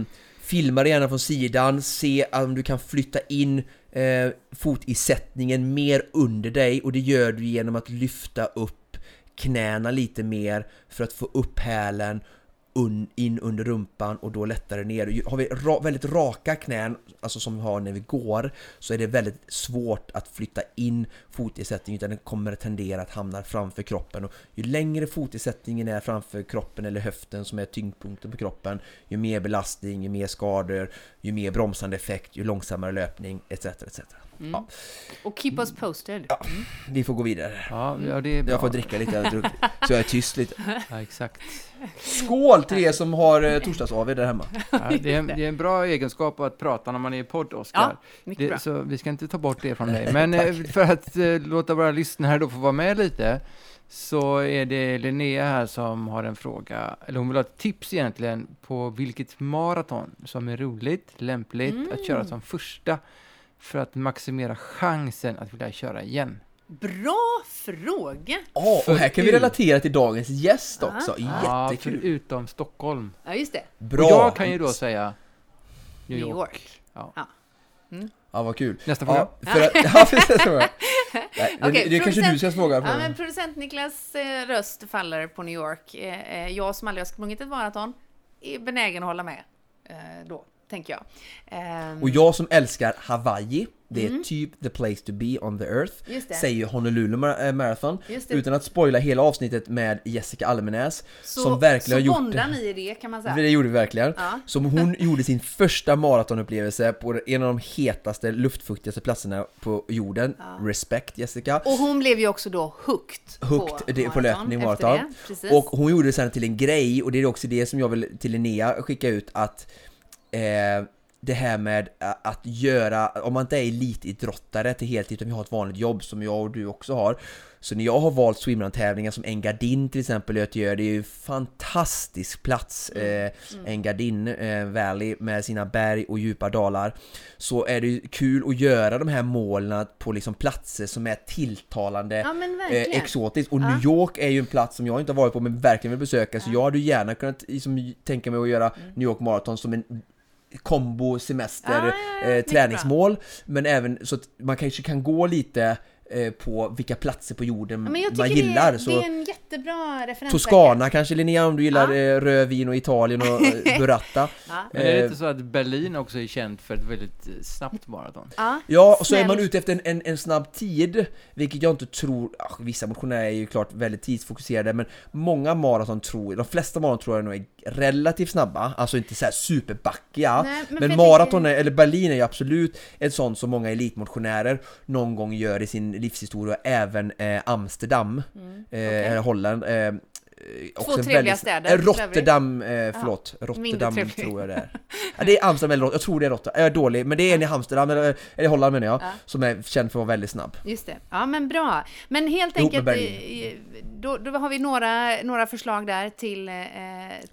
filma det gärna från sidan, se om du kan flytta in eh, fotisättningen mer under dig och det gör du genom att lyfta upp knäna lite mer för att få upp hälen un, in under rumpan och då lättare ner. Har vi ra, väldigt raka knän, alltså som vi har när vi går, så är det väldigt svårt att flytta in fotersättningen utan den kommer att tendera att hamna framför kroppen. Och ju längre fotersättningen är framför kroppen eller höften som är tyngdpunkten på kroppen, ju mer belastning, ju mer skador, ju mer bromsande effekt, ju långsammare löpning etc. etc. Mm. Ja. Och keep us posted. Ja. Vi får gå vidare. Ja, ja det är bra. Jag får dricka lite, så jag är tyst lite. Ja, exakt. Skål till er som har eh, torsdags-AW där hemma! Ja, det, är, en- det är en bra egenskap att prata när man är i podd, Oskar. Ja, bra. Så vi ska inte ta bort det från dig. Men eh, för att eh, låta våra lyssnare då få vara med lite, så är det Linnea här som har en fråga, eller hon vill ha ett tips egentligen på vilket maraton som är roligt, lämpligt att köra Mm. som första för att maximera chansen att vilja köra igen. Bra fråga! Ja, och här kan vi relatera till dagens gäst också, Ja, jättekul! förutom Stockholm. Ja, just det. Bra! Och jag kan ju då säga New New York. York. Ja. Ja. Ja, vad kul! Nästa fråga. Ja, för att, ja, precis. Nej, det, Okej, det kanske du ska fråga. Ja, För. men producent Niklas eh, röst faller på New York. Eh, eh, jag som aldrig har sprungit ett maraton är benägen att hålla med eh, då, tänker jag. Ehm, Och jag som älskar Hawaii, det är typ the place to be on the earth, Mm. Säger Honolulu eh, Marathon. Utan att spoila hela avsnittet med Jessica Almenäs, så, som verkligen så har gjort det. ni i det kan man säga. Det gjorde vi verkligen. Ja. Som hon gjorde sin första maratonupplevelse på en av de hetaste, luftfuktigaste platserna på jorden. Respect Jessica. Och hon blev ju också då hooked, Hooked på, på löpning maraton. Och hon gjorde det sen till en grej och det är också det som jag vill till Linnea skicka ut att eh, det här med att göra, om man inte är elitidrottare till heltid utan vi har ett vanligt jobb som jag och du också har. Så när jag har valt swimrun-tävlingar som Engadin till exempel i Göteborg, det är ju en fantastisk plats, eh, Engadin eh, Valley med sina berg och djupa dalar. Så är det ju kul att göra de här målen på liksom platser som är tilltalande ja, eh, exotiskt. Och Ja. New York är ju en plats som jag inte har varit på men verkligen vill besöka. Så jag hade ju gärna kunnat liksom, tänka mig att göra Mm. New York Marathon som en kombo semester ja, eh, träningsmål men även så att man kanske kan gå lite eh, på vilka platser på jorden ja, man gillar. det, så det är en jättebra referens. Toscana kanske Linnea om du gillar Ja. eh, rödvin och Italien och eh, burrata. Ja. Men är det inte så att Berlin också är känt för ett väldigt snabbt maraton? Ja, Ja, och så är man ute efter en, en, en snabb tid, vilket jag inte tror, ah, vissa motionärer är ju klart väldigt tidsfokuserade, men många maraton tror, de flesta maraton tror jag nog är relativt snabba, alltså inte så här superbackiga, Nej, men men, maraton, är, eller Berlin är ju absolut ett sånt som många elitmotionärer någon gång gör i sin livshistoria, även eh, Amsterdam, eh, eller Holland. Eh, också en trevliga väldigt- städer, Eh, Rotterdam, eh, förlåt. Rotterdam trevlig. tror jag det är. Ja, det är Amsterdam eller Rotterdam, jag tror det är Rotterdam. Jag är dålig, men det är en i Amsterdam, eller, eller Holland menar jag, Ja. som är känd för att vara väldigt snabb. Just det. Ja, men bra. Men helt Ihop med enkelt, Berlin. eh, då, då har vi några, några förslag där till, eh,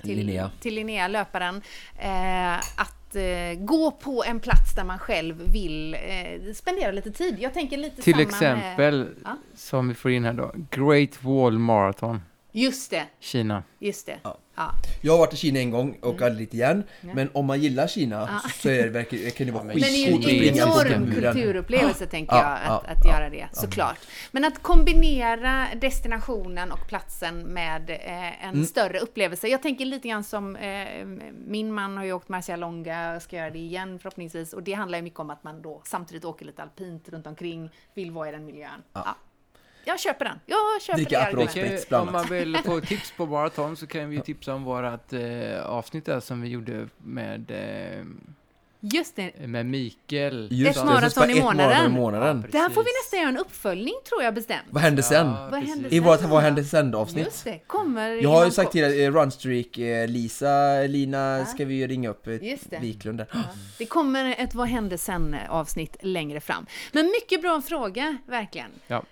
till, Linnea. till Linnea, löparen. Eh, att eh, gå på en plats där man själv vill eh, spendera lite tid. Jag tänker lite Till samma exempel, Ja. som vi får in här då, Great Wall Marathon, Med, just det, Kina. just det. Ja. Ja. Jag har varit i Kina en gång och Mm. aldrig dit igen, men om man gillar Kina så är det verkligen, kan det vara men Men det är ju skitcoolt en enorm kulturupplevelse, tänker Ja, jag, att, ja, att ja, göra det, såklart. Men att kombinera destinationen och platsen med eh, en Mm. större upplevelse. Jag tänker lite grann som, eh, min man har ju åkt Marcialonga, och ska göra det igen förhoppningsvis, och det handlar ju mycket om att man då samtidigt åker lite alpint runt omkring, vill vara i den miljön. Ja. Jag köper den. Jag köper Dricka det Aperol om man vill få tips på maraton så kan vi tipsa om vårat eh, avsnitt där som vi gjorde med, eh, Just det. med Mikael. Just Ett det, maraton i månaden. i månaden. Ja, Där får vi nästan göra en uppföljning, tror jag bestämt. Vad hände sen? Ja, Vad hände I vårt Vad hände sen avsnitt? Just det, kommer Jag har ju sagt till eh, Runstreak, eh, Lisa, Lina Ja. ska vi ju ringa upp, eh, det. Wiklund där. Det kommer ett Vad hände sen avsnitt längre fram. Men mycket bra fråga, verkligen. Ja.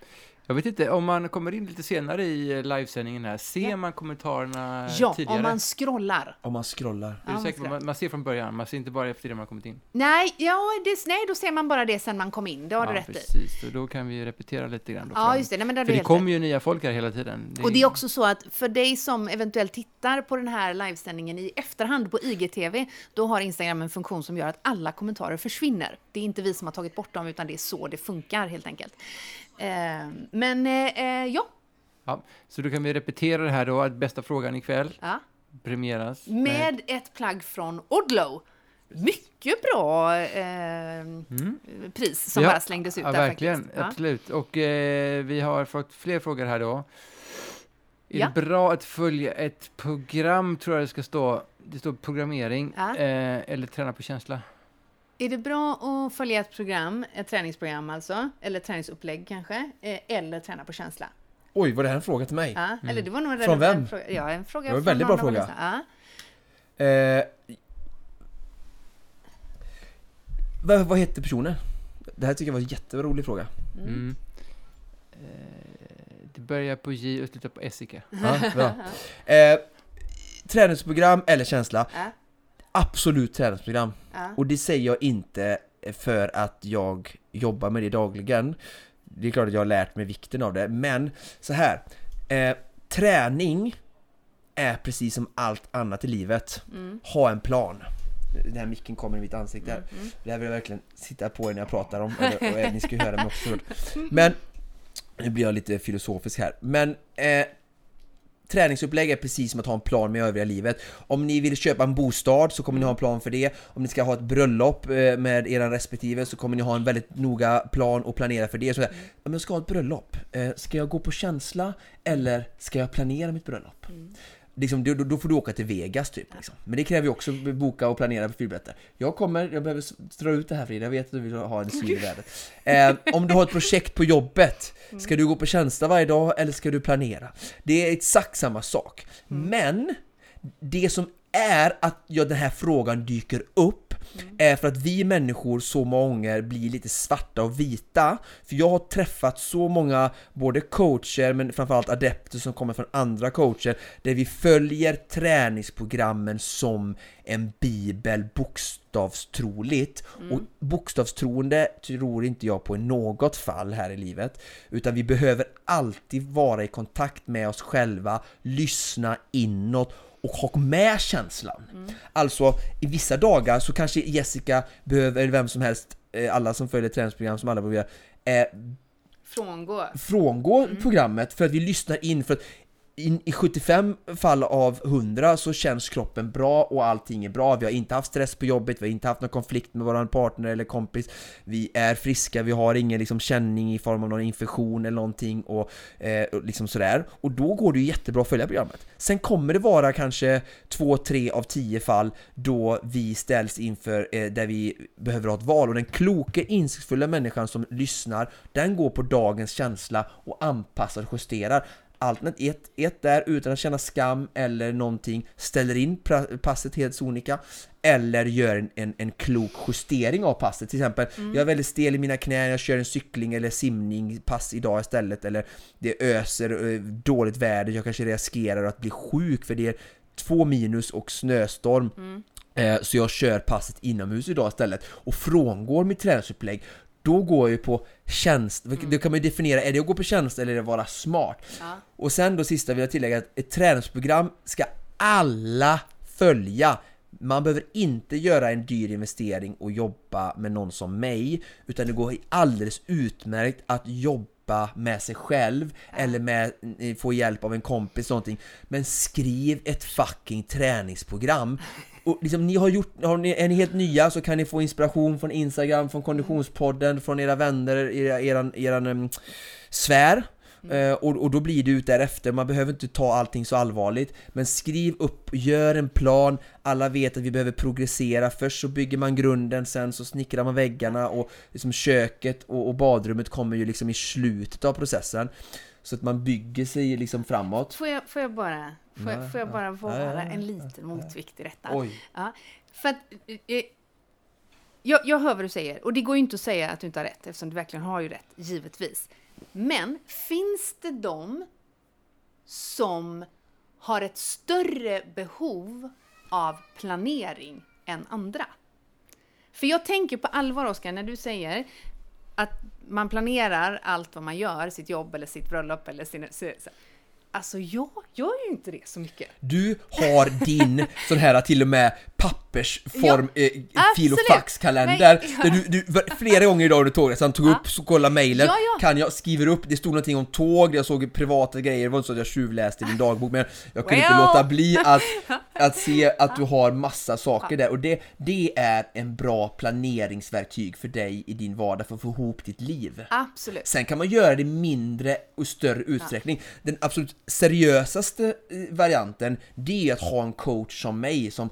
Jag vet inte, om man kommer in lite senare i livesändningen här, ser Ja. man kommentarerna Ja, tidigare? om man scrollar. Om man scrollar. Är Ja, du säker man man, man ser från början, man ser inte bara efter det man har kommit in. Nej, ja, det, nej, då ser man bara det sen man kom in. Det har ja, du rätt i. precis. Så då kan vi repetera lite grann. Då Ja, fram. just det. Nej, men det För det kommer ju nya folk här hela tiden. Och det är också så att för dig som eventuellt tittar på den här livesändningen i efterhand på IGTV, då har Instagram en funktion som gör att alla kommentarer försvinner. Det är inte vi som har tagit bort dem, utan det är så det funkar helt enkelt. Men eh, eh, ja, Ja, så då kan vi repetera det här då, att bästa frågan ikväll. ja. premieras. med ett plagg från Odlo. Mycket bra eh, pris som Ja, bara slängdes ut Ja, där verkligen. faktiskt. Absolut. Och eh, vi har fått fler frågor här då. Är Ja. det bra att följa ett program, tror jag det ska stå. Det står programmering, eh, eller träna på känsla. Är det bra att följa ett program, ett träningsprogram alltså, eller träningsupplägg kanske, eh, eller träna på känsla? Oj, var det här en fråga till mig? Ja, eller det var nog en Från vem? Fråga. Ja, en fråga Det var en väldigt bra fråga. Ja. Eh, vad, vad heter personen? Det här tycker jag var en jätterolig fråga. Mm. Eh, det börjar på J och slutar på Essika. Ja, bra. Eh, träningsprogram eller känsla? Ja. Absolut träningsprogram. Ja. Och det säger jag inte för att jag jobbar med det dagligen. Det är klart att jag har lärt mig vikten av det, men så här. Eh, träning är precis som allt annat i livet. Mm. Ha en plan. Den här micken kommer i mitt ansikte här. Mm. Det här vill jag verkligen sitta på när jag pratar om, eller, och ni ska höra mig också. Men, nu blir jag lite filosofisk här, men eh, Träningsupplägg är precis som att ha en plan med övriga livet. Om ni vill köpa en bostad så kommer ni ha en plan för det. Om ni ska ha ett bröllop eh, med era respektive så kommer ni ha en väldigt noga plan och planera för det. Så om jag ska ha ett bröllop. Eh, ska jag gå på känsla eller ska jag planera mitt bröllop? Mm. Liksom, då, då får du åka till Vegas typ. Liksom. Men det kräver ju också boka och planera för flygbiljetter. Jag kommer, jag behöver dra ut det här Frida, jag vet att du vill ha en syn i vädret. Eh, om du har ett projekt på jobbet, ska du gå på känsla varje dag eller ska du planera? Det är exakt samma sak. Men, det som är att ja, den här frågan dyker upp är för att vi människor så många gånger blir lite svarta och vita. För jag har träffat så många, både coacher men framförallt adepter som kommer från andra coacher, där vi följer träningsprogrammen som en bibel bokstavstroligt. Och bokstavstroende tror inte jag på i något fall här i livet. Utan vi behöver alltid vara i kontakt med oss själva, lyssna inåt och ha med känslan. Alltså, i vissa dagar så kanske Jessica behöver, eller vem som helst, eh, alla som följer träningsprogram som alla behöver eh, Frångå. frångå programmet för att vi lyssnar in för att i, i 75 fall av 100 så känns kroppen bra och allting är bra. Vi har inte haft stress på jobbet, vi har inte haft någon konflikt med vår partner eller kompis. Vi är friska, vi har ingen liksom känning i form av någon infektion eller någonting och eh, och liksom sådär. Och då går det ju jättebra att följa programmet. Sen kommer det vara kanske 2-3 av 10 fall då vi ställs inför eh, där vi behöver ha ett val och den kloka, insiktsfulla människan som lyssnar, den går på dagens känsla och anpassar och justerar. Alternativ 1, ett där utan att känna skam eller någonting, ställer in passet helt sonika eller gör en, en, en klok justering av passet. Till exempel, jag är väldigt stel i mina knän, jag kör en cykling eller simning pass idag istället eller det öser eh, dåligt väder, jag kanske riskerar att bli sjuk för det är två minus och snöstorm. Eh, Så jag kör passet inomhus idag istället och frångår mitt träningsupplägg då går jag ju på tjänst, då kan man ju definiera, är det att gå på tjänst eller är det att vara smart? Ja. Och sen då sista vill jag tillägga att ett träningsprogram ska alla följa. Man behöver inte göra en dyr investering och jobba med någon som mig, utan det går alldeles utmärkt att jobba med sig själv eller med, eh, få hjälp av en kompis någonting. Men skriv ett fucking träningsprogram. Och liksom, ni har gjort, har ni, är ni helt nya så kan ni få inspiration från Instagram, från Konditionspodden, från era vänner, era, eran, eran um, sfär. Eh, och, och då blir det ut därefter, man behöver inte ta allting så allvarligt. Men skriv upp, gör en plan. Alla vet att vi behöver progressera. Först så bygger man grunden, sen så snickrar man väggarna och liksom köket och, och badrummet kommer ju liksom i slutet av processen Så att man bygger sig liksom framåt Får jag, får jag bara, får jag, Ja, får jag bara vara ja, ja, en liten motvikt i detta? Oj, Ja, för att, eh, jag, jag hör vad du säger, och det går ju inte att säga att du inte har rätt, eftersom du verkligen har ju rätt, givetvis. Men finns det de som har ett större behov av planering än andra? För jag tänker på allvar, Oskar, när du säger att man planerar allt vad man gör, sitt jobb eller sitt bröllop eller sin... så- så- Alltså, jag gör ju inte det så mycket. Du har din sån här till och med pappersform, Ja, eh, fil och faxkalender där du, du flera gånger idag under tågresan tog upp, så kolla mejlen, Ja, ja. kan jag, skriver upp, det stod någonting om tåg, jag såg privata grejer, det var inte så att jag tjuvläste din dagbok men jag kunde inte Well. låta bli att, att se att du har massa saker där och det, det är en bra planeringsverktyg för dig i din vardag för att få ihop ditt liv. Absolut. Sen kan man göra det mindre och större utsträckning. Den absolut seriösaste eh, varianten, det är att ha en coach som mig som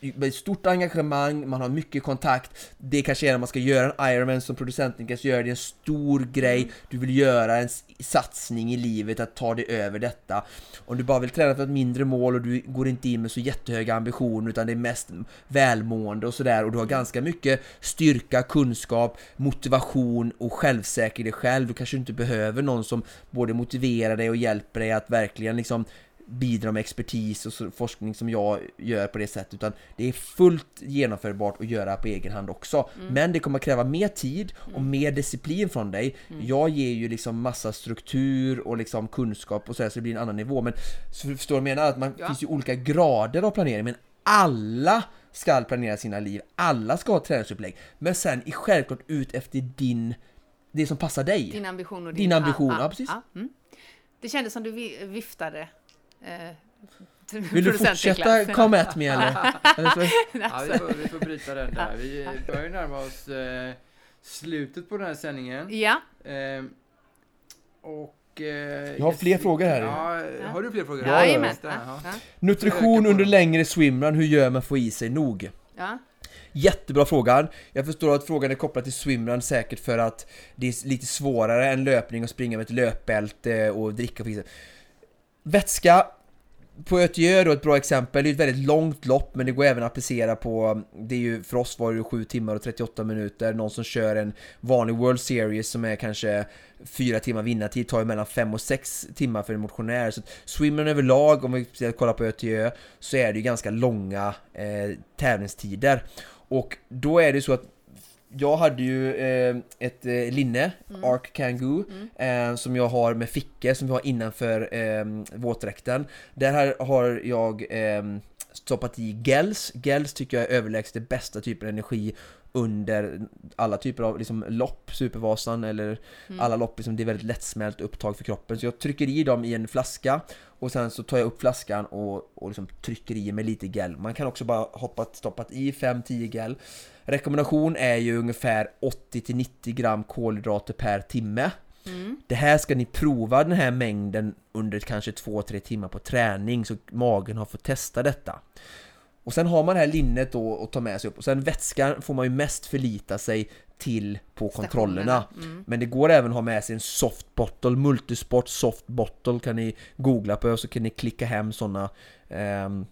med stort engagemang, man har mycket kontakt. Det kanske är när man ska göra en Ironman som producenten kanske gör, det är en stor grej. Du vill göra en satsning i livet, att ta dig över detta. Om du bara vill träna för ett mindre mål och du går inte in med så jättehöga ambitioner utan det är mest välmående och sådär och du har ganska mycket styrka, kunskap, motivation och självsäker i dig själv. Du kanske inte behöver någon som både motiverar dig och hjälper dig att verkligen liksom bidra med expertis och forskning som jag gör på det sättet utan det är fullt genomförbart att göra på egen hand också. Men det kommer kräva mer tid och mer disciplin från dig. Jag ger ju liksom massa struktur och liksom kunskap och så, här, så det blir en annan nivå. Men så du förstår vad jag menar? Att man Ja. finns ju olika grader av planering men alla ska planera sina liv, alla ska ha träningsupplägg. Men sen i självklart ut efter din, det som passar dig. Din ambition och Din ambition, ja, precis. mm. Det kändes som du vi- viftade. Eh, Vill du fortsätta come at me eller? eller så? Ja, vi, får, vi får bryta den där. Vi börjar ju närma oss eh, slutet på den här sändningen. Ja, Eh, och... Eh, Jag har fler frågor här. Ja, har du fler frågor? Ja, ja, Ja, Nutrition under längre swimrun, hur gör man för att få i sig nog? ja. Jättebra fråga. Jag förstår att frågan är kopplad till swimrun säkert för att det är lite svårare än löpning att springa med ett löpbälte och dricka och fixa. Vätska på Ötjö då ett bra exempel, det är ett väldigt långt lopp men det går även att applicera på, det är ju för oss var det 7 timmar och 38 minuter, någon som kör en vanlig World Series som är kanske 4 timmar vinnartid tar ju mellan 5 och 6 timmar för en motionär. Så att överlag, om vi kollar på Ötjö, så är det ju ganska långa eh, tävlingstider. Och då är det så att jag hade ju eh, ett eh, linne, Arc Kangoo, eh, som jag har med fickor som vi har innanför eh, våtdräkten. Där här har jag eh, stoppat i gels. Gels tycker jag är överlägset det bästa typen av energi under alla typer av liksom, lopp, Supervasan eller alla lopp, liksom, det är väldigt lättsmält upptag för kroppen. Så jag trycker i dem i en flaska och sen så tar jag upp flaskan och, och liksom trycker i med lite gel. Man kan också bara hoppat, stoppat i 5-10 gel. Rekommendation är ju ungefär 80-90 gram kolhydrater per timme. Det här ska ni prova den här mängden under kanske 2-3 timmar på träning så magen har fått testa detta. Och sen har man det här linnet då att ta med sig upp och sen vätskan får man ju mest förlita sig till på kontrollerna. Mm. Men det går även att ha med sig en soft bottle, multisport soft bottle kan ni googla på och så kan ni klicka hem sådana ehm,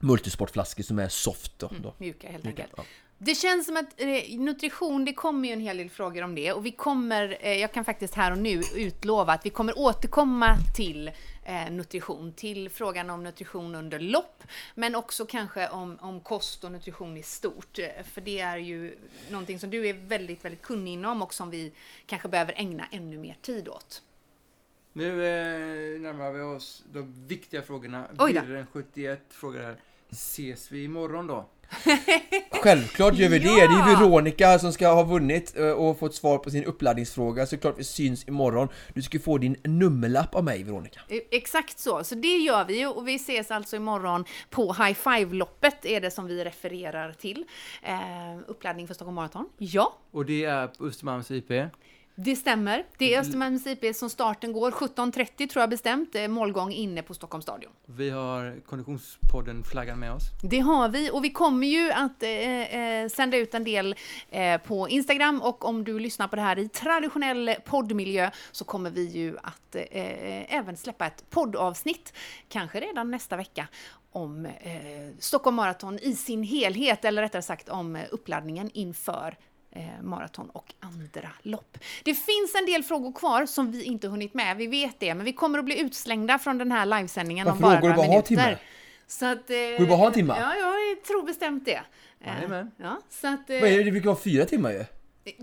multisportflaskor som är soft då. då. Mjuka helt Mjuka, enkelt. ja. Det känns som att eh, nutrition, det kommer ju en hel del frågor om det och vi kommer, eh, jag kan faktiskt här och nu utlova att vi kommer återkomma till eh, nutrition, till frågan om nutrition under lopp, men också kanske om, om kost och nutrition i stort. För det är ju någonting som du är väldigt, väldigt kunnig inom och som vi kanske behöver ägna ännu mer tid åt. Nu eh, närmar vi oss de viktiga frågorna. Oj då. Birren 71 frågar här. Ses vi imorgon då? Självklart gör vi det! Ja! Det är Veronica som ska ha vunnit eh, och fått svar på sin uppladdningsfråga, så klart vi syns imorgon. Du ska få din nummerlapp av mig Veronica. Eh, Exakt så, så det gör vi ju och vi ses alltså imorgon på High Five-loppet är det som vi refererar till. Eh, uppladdning för Stockholm Marathon. Ja, Och det är på Östermalms IP. Det stämmer. Det är Östermalms IP som starten går. 17.30 tror jag bestämt. Eh, målgång inne på Stockholms stadion. Vi har Konditionspodden flaggan med oss. Det har vi och vi kommer ju att eh, eh, sända ut en del eh, på Instagram och om du lyssnar på det här i traditionell poddmiljö så kommer vi ju att eh, även släppa ett poddavsnitt, kanske redan nästa vecka, om eh, Stockholm Marathon i sin helhet, eller rättare sagt om eh, uppladdningen inför eh, maraton och andra lopp. Det finns en del frågor kvar som vi inte hunnit med, vi vet det, men vi kommer att bli utslängda från den här livesändningen om Varför bara några bara att ha minuter. timmar? Så att, eh, Går det bara att ha en timme? Ja, jag tror bestämt det. Eh, Jajamän. Ja, så att, eh, Vad är det? Det brukar vara fyra timmar ju.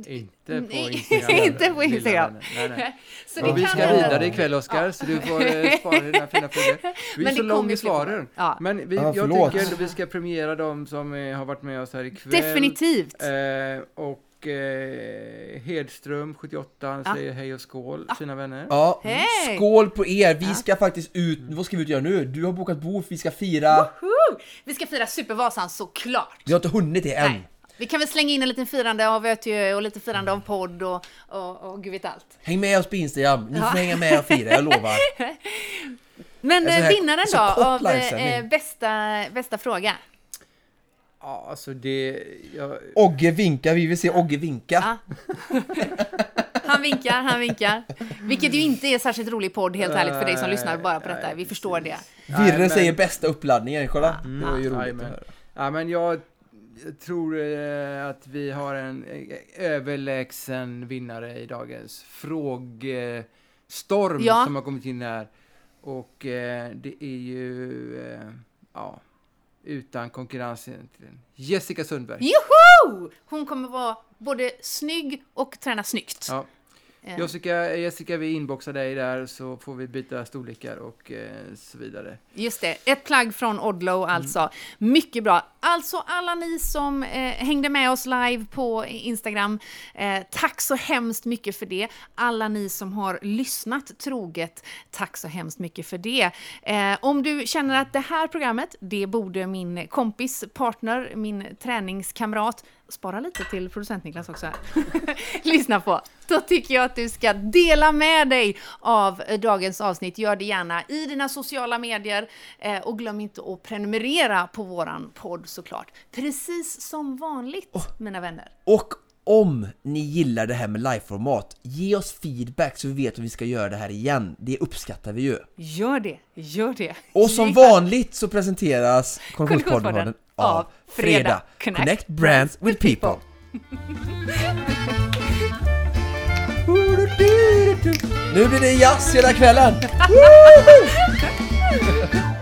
Inte på Instagram. inte på Instagram. Nej, nej. Så vi ska vidare ikväll Oskar, så du får eh, svara dina fina frågor. Vi Men är så lång kommer i svaren. Ja. Men vi, Ja, jag tycker ändå vi ska premiera de som har varit med oss här ikväll. Definitivt. Eh, och eh, Hedström, 78, han Ja. säger hej och skål, sina vänner. Ja, Hej! skål på er! Vi Ja. ska faktiskt ut, vad ska vi ut och göra nu? Du har bokat bord, vi ska fira... Woo! Vi ska fira Supervasan såklart. Vi har inte hunnit det än. Nej. Vi kan väl slänga in en liten firande av Ötjö och lite firande av podd och, och, och gud vet allt. Häng med oss på Instagram, ni Ja. får hänga med och fira, jag lovar. Men En sån eh, här- vinnaren så då kort av livesändning. eh, bästa, bästa fråga? Ja, alltså det... Jag, Ogge vinkar, vi vill se Ogge vinka. Ja. Han vinkar, han vinkar. Vilket ju inte är särskilt rolig podd helt ärligt för dig som lyssnar bara på detta. Vi förstår det. Virre men- säger bästa uppladdningen, kolla. Mm. Det var ju roligt att höra. ja, men jag tror eh, att vi har en eh, överlägsen vinnare i dagens frågestorm Ja. som har kommit in här. Och eh, det är ju, ja, utan konkurrens egentligen. Jessica Sundberg. Joho! Hon kommer vara både snygg och träna snyggt. Ja. Eh, Jessica, Jessica, vi inboxar dig där så får vi byta storlekar och eh, så vidare. Just det, ett plagg från Odlo alltså. Mycket bra. Alltså alla ni som eh, hängde med oss live på Instagram, eh, tack så hemskt mycket för det. Alla ni som har lyssnat troget, tack så hemskt mycket för det. Eh, om du känner att det här programmet, det borde min kompis, partner, min träningskamrat, spara lite till producent Niklas också lyssna på. Då tycker jag att du ska dela med dig av eh, dagens avsnitt. Gör det gärna i dina sociala medier eh, och glöm inte att prenumerera på våran podd såklart. Precis som vanligt, mina vänner. Och om ni gillar det här med liveformat, ge oss feedback så vi vet hur vi ska göra det här igen. Det uppskattar vi ju. Gör det, gör det. Och som vanligt så presenteras Konditionspodden av Fredag. Connect brands with people. Nu blir det jazz hela kvällen!